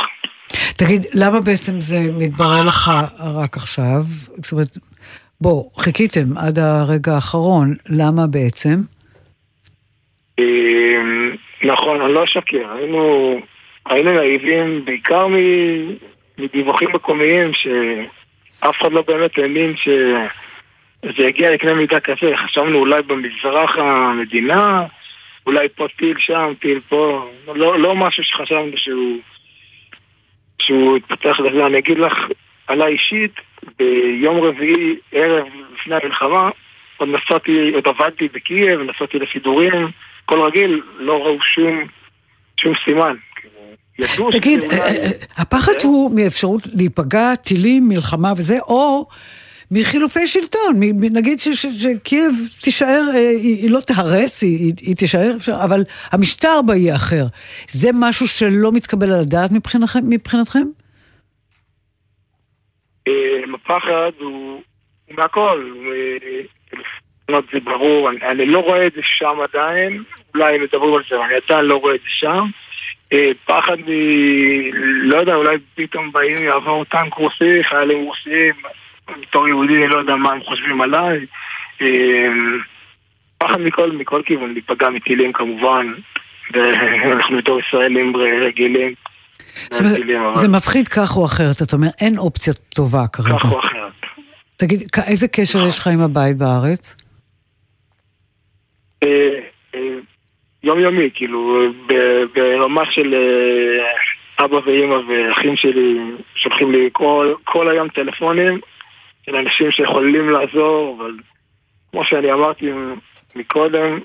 תגיד, למה בעצם זה מתברר לך רק עכשיו? זאת אומרת, בוא, חיכיתם עד הרגע האחרון, למה בעצם? אה, נכון, אני לא אשקר, היינו, היינו נאיבים בעיקר מ- מדיווחים מקומיים שאף אחד לא באמת האמין שזה יגיע לקנה מידה כזה, חשבנו אולי במזרח המדינה, אולי פה טיל שם, טיל פה, לא, לא משהו שחשבנו שהוא, שהוא יתפתח לזה. אני אגיד לך, עליי אישית, ביום רביעי, ערב לפני המלחמה, עוד נסעתי, עוד עבדתי בקייב, נסעתי לסידורים, הכל רגיל, לא ראו שום, שום סימן. ידעו תגיד, אה, אולי- אה, הפחד הוא מאפשרות להיפגע, טילים, מלחמה וזה, או מחילופי שלטון, נגיד שקייב תישאר, אה, היא לא תהרס, היא- תישאר, אבל המשטר בה יהיה אחר. זה משהו שלא מתקבל על הדעת מבחינתכם? מבחינתכם? אה, הפחד הוא הוא מהכל, אה, זה ברור, אני, אני לא רואה את זה שם עדיין, אולי מדברים על זה, אני עדיין לא רואה את זה שם. אה, פחד מ... לא יודע, אולי פתאום באים יעבור טנק רוסי, חיילים רוסיים, בתור יהודי אני לא יודע מה הם חושבים עליי. אה, פחד מכל, מכל כיוון, להיפגע מטילים כמובן, ואנחנו בתור ישראלים רגילים. זה מפחיד כך או אחרת, אתה אומר, אין אופציה טובה כרגע. כך או אחרת. תגיד, איזה קשר יש לך עם הבית בארץ? יומיומי, כאילו, ברמה של אה, אבא ואימא ואחים שלי שולחים לי כל, כל היום טלפונים של אנשים שיכולים לעזור, אבל כמו שאני אמרתי מקודם,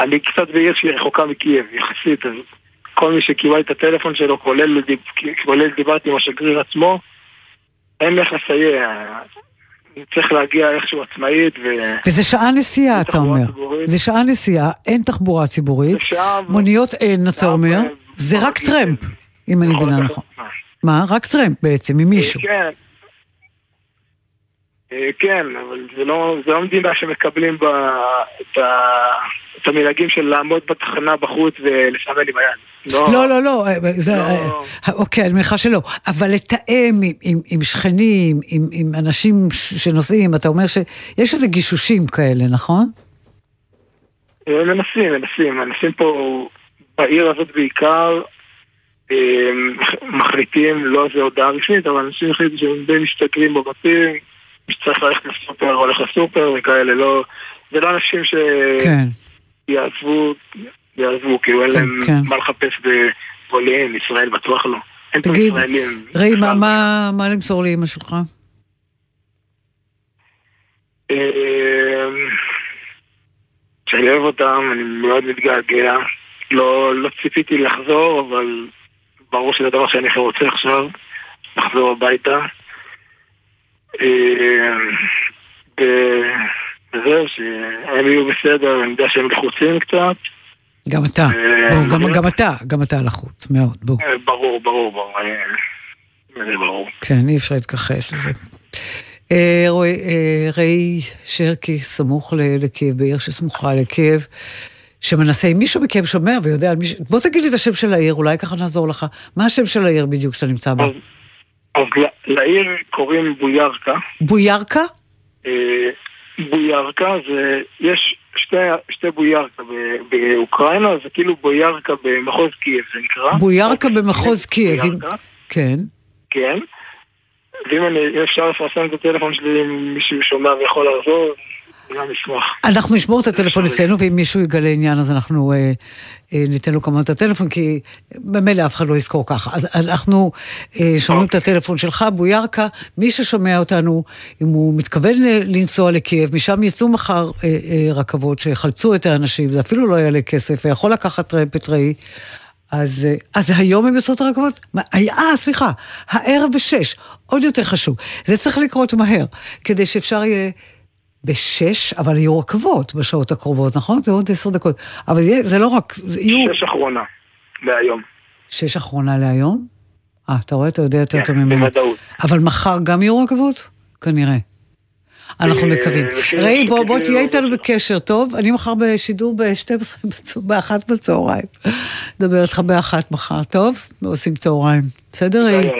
אני קצת בעיר שהיא רחוקה מקייב, יחסית, אז כל מי שקיבל את הטלפון שלו, כולל, כולל דיברתי עם השגריר עצמו, אין איך לסייע. צריך להגיע איכשהו עצמאית ו... וזה שעה נסיעה, אתה אומר. ציבורית. זה שעה נסיעה, אין תחבורה ציבורית, זה שעה מוניות אין, אתה אומר. זה רק טרמפ, אם אני מבינה נכון. מה? רק טרמפ בעצם, עם מישהו. כן. אה, כן, אבל זה לא, זה לא מדינה שמקבלים בה את, ה, את המנהגים של לעמוד בתחנה בחוץ ולסמן עם היד. לא, לא, לא, אה, זה, לא. אה, אוקיי, אני מניחה שלא. אבל לתאם עם, עם, עם שכנים, עם, עם אנשים שנוסעים, אתה אומר שיש איזה גישושים כאלה, נכון? אה, מנסים, מנסים, מנסים פה בעיר הזאת בעיקר, אה, מחליטים, לא איזה הודעה רשמית, אבל אנשים החליטו שהם די משתכרים בבתים, שצריך ללכת לסופר הולך לסופר וכאלה, לא, זה לא אנשים ש... כן. יעזבו, יעזבו, כאילו אין כן, להם כן. מה לחפש בפולין, ישראל בטוח לא. אין פה תגיד, ישראלים. ראי, מה, בכלל. מה, מה למסור לאמא שלך? אמ, שאני אוהב אותם, אני מאוד מתגעגע. לא, לא ציפיתי לחזור, אבל ברור שזה הדבר שאני הכי רוצה עכשיו, לחזור הביתה. וזהו, שהם יהיו בסדר, אני יודע שהם לחוצים קצת. גם אתה. אה, בוא, גם. גם אתה, גם אתה לחוץ, מאוד, בוא. אה, ברור, ברור, ברור. אה, זה ברור. כן, אי אפשר להתכחש לזה. אה, אה, ראי שרקי, סמוך לקייב, בעיר שסמוכה לקייב, שמנסה, אם מישהו מכם שומע ויודע על מישהו, בוא תגיד לי את השם של העיר, אולי ככה נעזור לך. מה השם של העיר בדיוק שאתה נמצא בה? אז, לעיר קוראים בוירקה. בוירקה? אה, בוירקה זה, יש שתי, שתי בוירקה ב- באוקראינה, זה כאילו בוירקה במחוז קייב, זה נקרא. בוירקה במחוז קייב. בוירקה, כן. כן. ואם אני, אפשר לפרסם את הטלפון שלי, אם מישהו שומע ויכול לעזור. אנחנו נשמור את הטלפון אצלנו, ואם מישהו יגלה עניין אז אנחנו אה, אה, ניתן לו כמובן את הטלפון, כי ממילא אף אחד לא יזכור ככה. אז אנחנו אה, שומעים את הטלפון שלך, בוירקה, מי ששומע אותנו, אם הוא מתכוון לנסוע לקייב, משם יצאו מחר אה, אה, רכבות שיחלצו את האנשים, זה אפילו לא יעלה כסף, ויכול לקחת טרמפ את ראי. אז, אה, אז היום הם יוצאות הרכבות? מה, אה, סליחה, הערב בשש, עוד יותר חשוב. זה צריך לקרות מהר, כדי שאפשר יהיה בשש, אבל יהיו רכבות בשעות הקרובות, נכון? זה עוד עשר דקות. אבל זה לא רק, יהיו... שש אחרונה להיום. שש אחרונה להיום? אה, אתה רואה? אתה יודע יותר טוב כן, ממני. בוודאות. אבל מחר גם יהיו רכבות? כנראה. אנחנו אה, מקווים. ראי, בוא, בוא תהיה איתנו. בקשר, טוב? אני מחר בשידור ב-12, באחת בצהריים. נדבר איתך באחת מחר, טוב? ועושים צהריים. בסדר, ראי?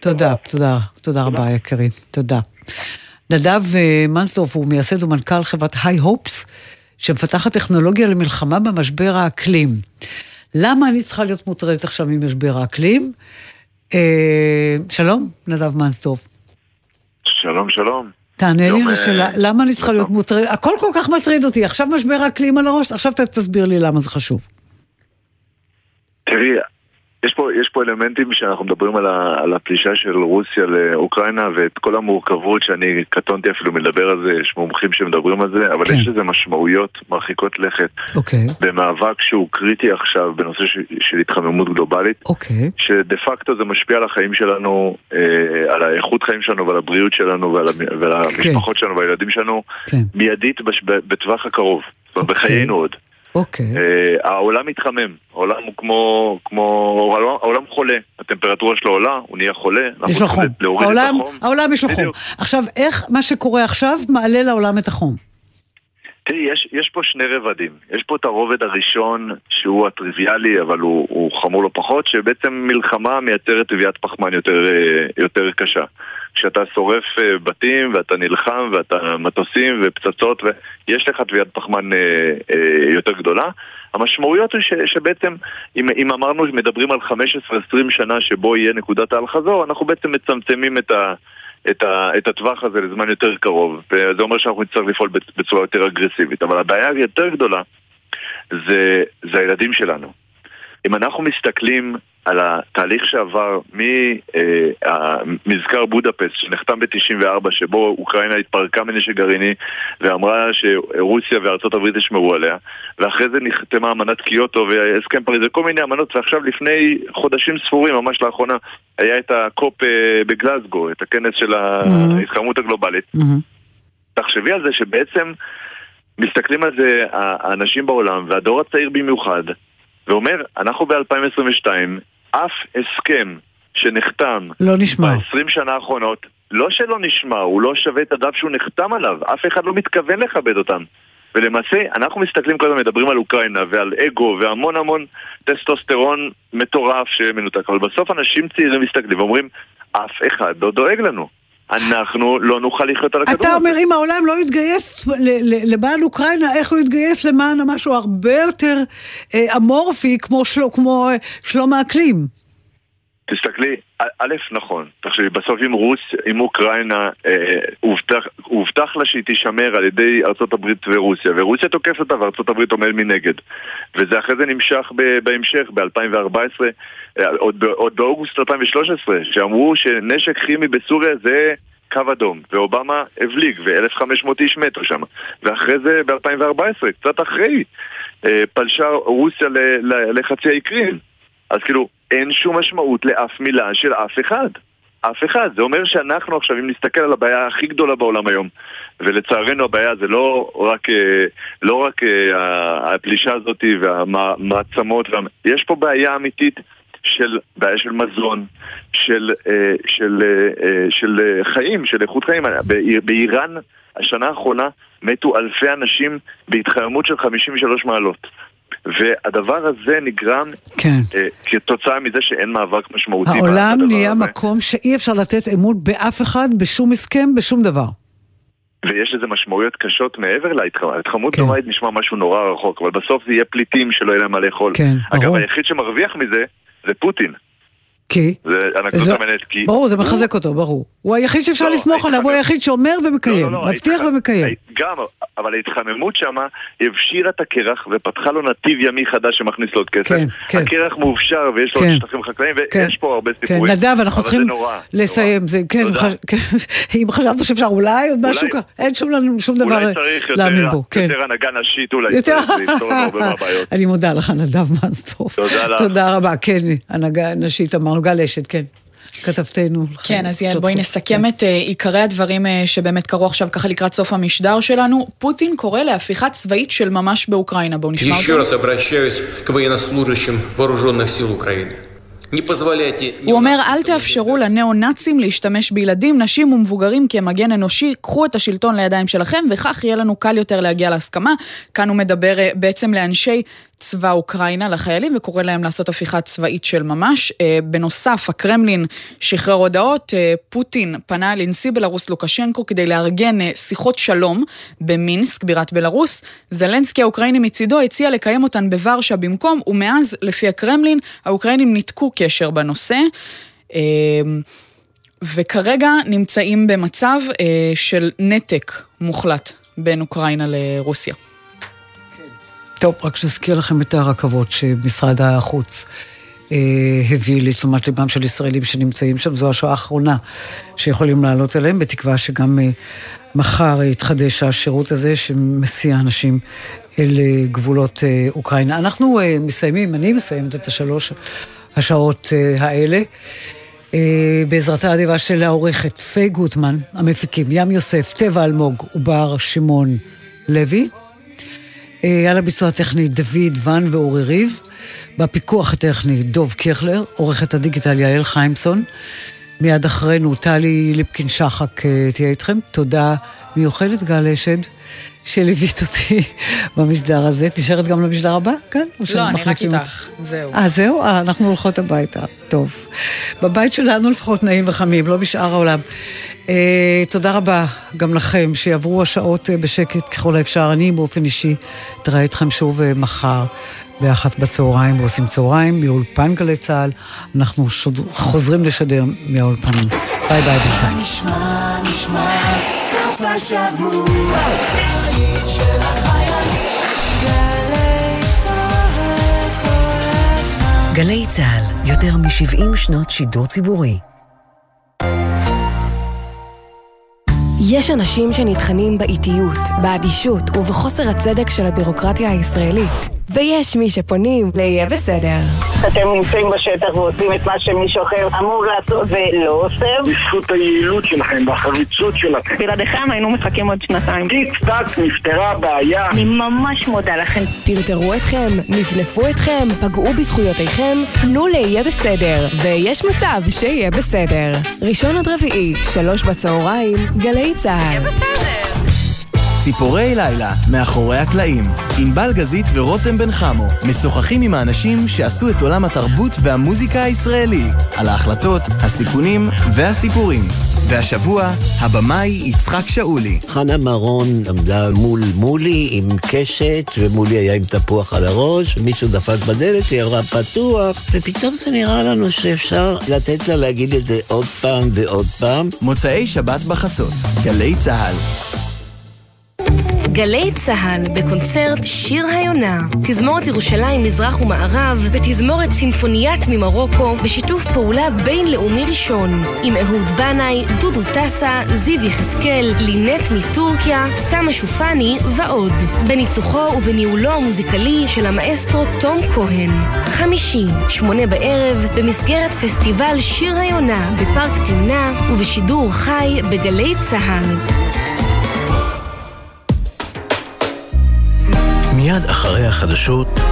תודה, תודה, תודה רבה, יקירי, תודה. נדב אה, מנסדורף הוא מייסד ומנכ"ל חברת היי הופס, שמפתחת טכנולוגיה למלחמה במשבר האקלים. למה אני צריכה להיות מוטרדת עכשיו ממשבר האקלים? אה, שלום, נדב מנסדורף. שלום, שלום. תענה לי על אה, השאלה, למה אני צריכה להיות. מוטרדת? הכל כל כך מטריד אותי, עכשיו משבר האקלים על הראש, עכשיו תסביר לי למה זה חשוב. תראי, יש פה, יש פה אלמנטים שאנחנו מדברים על, ה, על הפלישה של רוסיה לאוקראינה ואת כל המורכבות שאני קטונתי אפילו מלדבר על זה, יש מומחים שמדברים על זה, אבל כן. יש לזה משמעויות מרחיקות לכת אוקיי, במאבק שהוא קריטי עכשיו בנושא של, של התחממות גלובלית. אוקיי, שדה פקטו זה משפיע על החיים שלנו, אה, על האיכות חיים שלנו ועל הבריאות שלנו ועל, ועל המשפחות שלנו והילדים שלנו, כן, מיידית בש, בטווח הקרוב, אוקיי. בחיינו עוד. אוקיי. אה, העולם מתחמם, העולם הוא כמו, כמו, העולם, העולם חולה, הטמפרטורה שלו עולה, הוא נהיה חולה, יש לו חום. העולם. העולם יש לו חום. עכשיו, איך מה שקורה עכשיו מעלה לעולם את החום? תראי, יש, יש פה שני רבדים. יש פה את הרובד הראשון, שהוא הטריוויאלי, אבל הוא, הוא חמור לא פחות, שבעצם מלחמה מייצרת טביעת פחמן יותר, אה, יותר קשה. כשאתה שורף אה, בתים, ואתה נלחם, ואתה מטוסים ופצצות, ויש לך טביעת פחמן אה, יותר גדולה. המשמעויות ש, שבעצם, אם, אם אמרנו שמדברים על 15-20 שנה שבו יהיה נקודת האל-חזור, אנחנו בעצם מצמצמים את ה... את, ה, את הטווח הזה לזמן יותר קרוב, וזה אומר שאנחנו נצטרך לפעול בצורה יותר אגרסיבית. אבל הבעיה היותר גדולה זה, זה הילדים שלנו. אם אנחנו מסתכלים על התהליך שעבר ממזכר אה, בודפסט שנחתם ב-94 שבו אוקראינה התפרקה מנשק גרעיני ואמרה שרוסיה וארצות הברית ישמרו עליה ואחרי זה נחתמה אמנת קיוטו והסכם פריז וכל מיני אמנות ועכשיו לפני חודשים ספורים, ממש לאחרונה, היה את הקופ אה, בגלסגו, את הכנס של ההתחממות הגלובלית. תחשבי על זה שבעצם מסתכלים על זה האנשים בעולם והדור הצעיר במיוחד ואומר, אנחנו ב-2022, אף הסכם שנחתם לא נשמע. ב-20 שנה האחרונות, לא שלא נשמע, הוא לא שווה את הדף שהוא נחתם עליו, אף אחד לא מתכוון לכבד אותם. ולמעשה, אנחנו מסתכלים כל הזמן, מדברים על אוקראינה ועל אגו והמון המון טסטוסטרון מטורף שמנותק, אבל בסוף אנשים צעירים מסתכלים ואומרים, אף אחד לא דואג לנו. אנחנו לא נוכל לחיות על הכדור הזה. אתה אומר, אם העולם לא יתגייס למען אוקראינה, איך הוא יתגייס למען משהו הרבה יותר אה, אמורפי, כמו, של, כמו אה, שלום האקלים? תסתכלי, א', נכון. תחשבי, בסוף אם רוס, אם אוקראינה, אה, הובטח, הובטח לה שהיא תישמר על ידי הברית ורוסיה, ורוסיה תוקפת אותה הברית עומד מנגד. וזה אחרי זה נמשך ב, בהמשך, ב-2014, אה, עוד, עוד באוגוסט 2013, שאמרו שנשק כימי בסוריה זה... קו אדום, ואובמה הבליג, ו-1,500 איש מתו שם. ואחרי זה, ב-2014, קצת אחרי, אה, פלשה רוסיה לחצי האי קרים. אז כאילו, אין שום משמעות לאף מילה של אף אחד. אף אחד. זה אומר שאנחנו עכשיו, אם נסתכל על הבעיה הכי גדולה בעולם היום, ולצערנו הבעיה זה לא רק, אה, לא רק אה, הפלישה הזאת והמעצמות, יש פה בעיה אמיתית של בעיה של מזון, של, אה, של, של חיים, של איכות חיים. באיראן השנה האחרונה מתו אלפי אנשים בהתחממות של 53 מעלות. והדבר הזה נגרם כן. uh, כתוצאה מזה שאין מאבק משמעותי. העולם נהיה הזה. מקום שאי אפשר לתת אמון באף אחד, בשום הסכם, בשום דבר. ויש לזה משמעויות קשות מעבר להתחממות. התחממות כן. נוראית נשמע משהו נורא רחוק, אבל בסוף זה יהיה פליטים שלא יהיה להם מה לאכול. כן, אגב, ברור. היחיד שמרוויח מזה זה פוטין. כי? זה אנקדוטה מעניינת, כי... ברור, זה מחזק אותו, ברור. הוא היחיד שאפשר לא, לסמוך עליו, הוא היחיד שאומר ומקיים, לא, לא, מבטיח ומקיים. גם, אבל ההתחממות שמה הבשירה את הקרח ופתחה לו נתיב ימי חדש שמכניס לו עוד כסף. כן, כן. הקרח מאופשר ויש לו עוד שטחים חקלאיים, ויש פה הרבה סיפורים. כן, נדב, אנחנו צריכים לסיים. כן, [laughs] אם חשבת שאפשר אולי עוד משהו ככה, אין שום דבר להאמין בו. אולי צריך יותר הנהגה נשית אולי, זה יפתור לנו הרבה מהבעיות. [laughs] אני מודה לך, נדב מאסטוף. תודה לך. תודה רבה, כן, הנהגה נשית אמרנו. גל אשת, כן. כתבתנו. כן, אז יעל, בואי נסכם כן. את uh, עיקרי הדברים uh, שבאמת קרו עכשיו ככה לקראת סוף המשדר שלנו. פוטין קורא להפיכה צבאית של ממש באוקראינה. בואו נשמע אותו. הוא אומר, אל תאפשרו לניאו-נאצים להשתמש בילדים, נשים ומבוגרים כמגן אנושי, קחו את השלטון לידיים שלכם, וכך יהיה לנו קל יותר להגיע להסכמה. כאן הוא מדבר אה, בעצם לאנשי צבא אוקראינה, לחיילים, וקורא להם לעשות הפיכה צבאית של ממש. אה, בנוסף, הקרמלין שחרר הודעות, אה, פוטין פנה לנשיא בלרוס לוקשנקו כדי לארגן שיחות שלום במינסק, בירת בלרוס. זלנסקי האוקראיני מצידו הציע לקיים אותן בוורשה במקום, ומאז, לפי הקרמלין, האוקראינים ניתקו קשר בנושא. וכרגע נמצאים במצב אה, של נתק מוחלט בין אוקראינה לרוסיה. טוב, רק שנזכיר לכם את הרכבות שמשרד החוץ אה, הביא לתשומת ליבם של ישראלים שנמצאים שם. זו השעה האחרונה שיכולים לעלות אליהם, בתקווה שגם אה, מחר יתחדש השירות הזה שמסיע אנשים אל אה, גבולות אה, אוקראינה. אנחנו אה, מסיימים, אני מסיימת את השלוש השעות אה, האלה. אה, בעזרתה האדיבה של העורכת פיי גוטמן, המפיקים ים יוסף, טבע אלמוג ובר שמעון לוי. אה, על הביצוע הטכני דוד ון ואורי ריב. בפיקוח הטכני דוב קיכלר, עורכת הדיגיטל יעל חיימסון. מיד אחרינו טלי ליפקין שחק תהיה איתכם. תודה מיוחדת גל אשד. שליווית אותי [laughs] במשדר הזה. את נשארת גם למשדר הבא? כן? לא, אני רק איתך, זהו. אה, זהו? אה, אנחנו הולכות הביתה. טוב. בבית שלנו לפחות נעים וחמים, לא בשאר העולם. אה, תודה רבה גם לכם, שיעברו השעות אה, בשקט ככל האפשר. אני באופן אישי אתראה איתכם שוב אה, מחר. באחת בצהריים ועושים צהריים מאולפן גלי צה"ל. אנחנו שוד... חוזרים לשדר מהאולפנים. ביי ביי ביי. נשמע, סוף השבוע. גלי צה"ל, יותר מ-70 שנות שידור ציבורי. יש אנשים שנטחנים באיטיות, באדישות ובחוסר הצדק של הבירוקרטיה הישראלית. ויש מי שפונים ל"יהיה בסדר". אתם נמצאים בשטח ועושים את מה שמישהו אחר אמור לעשות ולא עושה. בזכות היעילות שלכם והחריצות שלכם. בלעדיכם היינו מחכים עוד שנתיים. טיק טק נפתרה הבעיה. אני ממש מודה לכם. טרטרו אתכם, נפנפו אתכם, פגעו בזכויותיכם, פנו ל"יהיה בסדר", ויש מצב שיהיה בסדר. ראשון עד רביעי, שלוש בצהריים, גלי צה"ל. ציפורי לילה, מאחורי הקלעים. ענבל גזית ורותם בן חמו משוחחים עם האנשים שעשו את עולם התרבות והמוזיקה הישראלי, על ההחלטות, הסיכונים והסיפורים. והשבוע, הבמאי יצחק שאולי. חנה מרון עמדה מול מולי עם קשת, ומולי היה עם תפוח על הראש, ומישהו דפק בדלת, היא אמרה פתוח, ופתאום זה נראה לנו שאפשר לתת לה להגיד את זה עוד פעם ועוד פעם. מוצאי שבת בחצות, גלי צה"ל. גלי צה"ל בקונצרט שיר היונה, תזמורת ירושלים מזרח ומערב ותזמורת סימפוניית ממרוקו בשיתוף פעולה בינלאומי ראשון עם אהוד בנאי, דודו טסה, זיו יחזקאל, לינט מטורקיה, סמה שופני ועוד. בניצוחו ובניהולו המוזיקלי של המאסטרו תום כהן. חמישי, שמונה בערב, במסגרת פסטיבל שיר היונה בפארק תמנע ובשידור חי בגלי צה"ל. מיד אחרי החדשות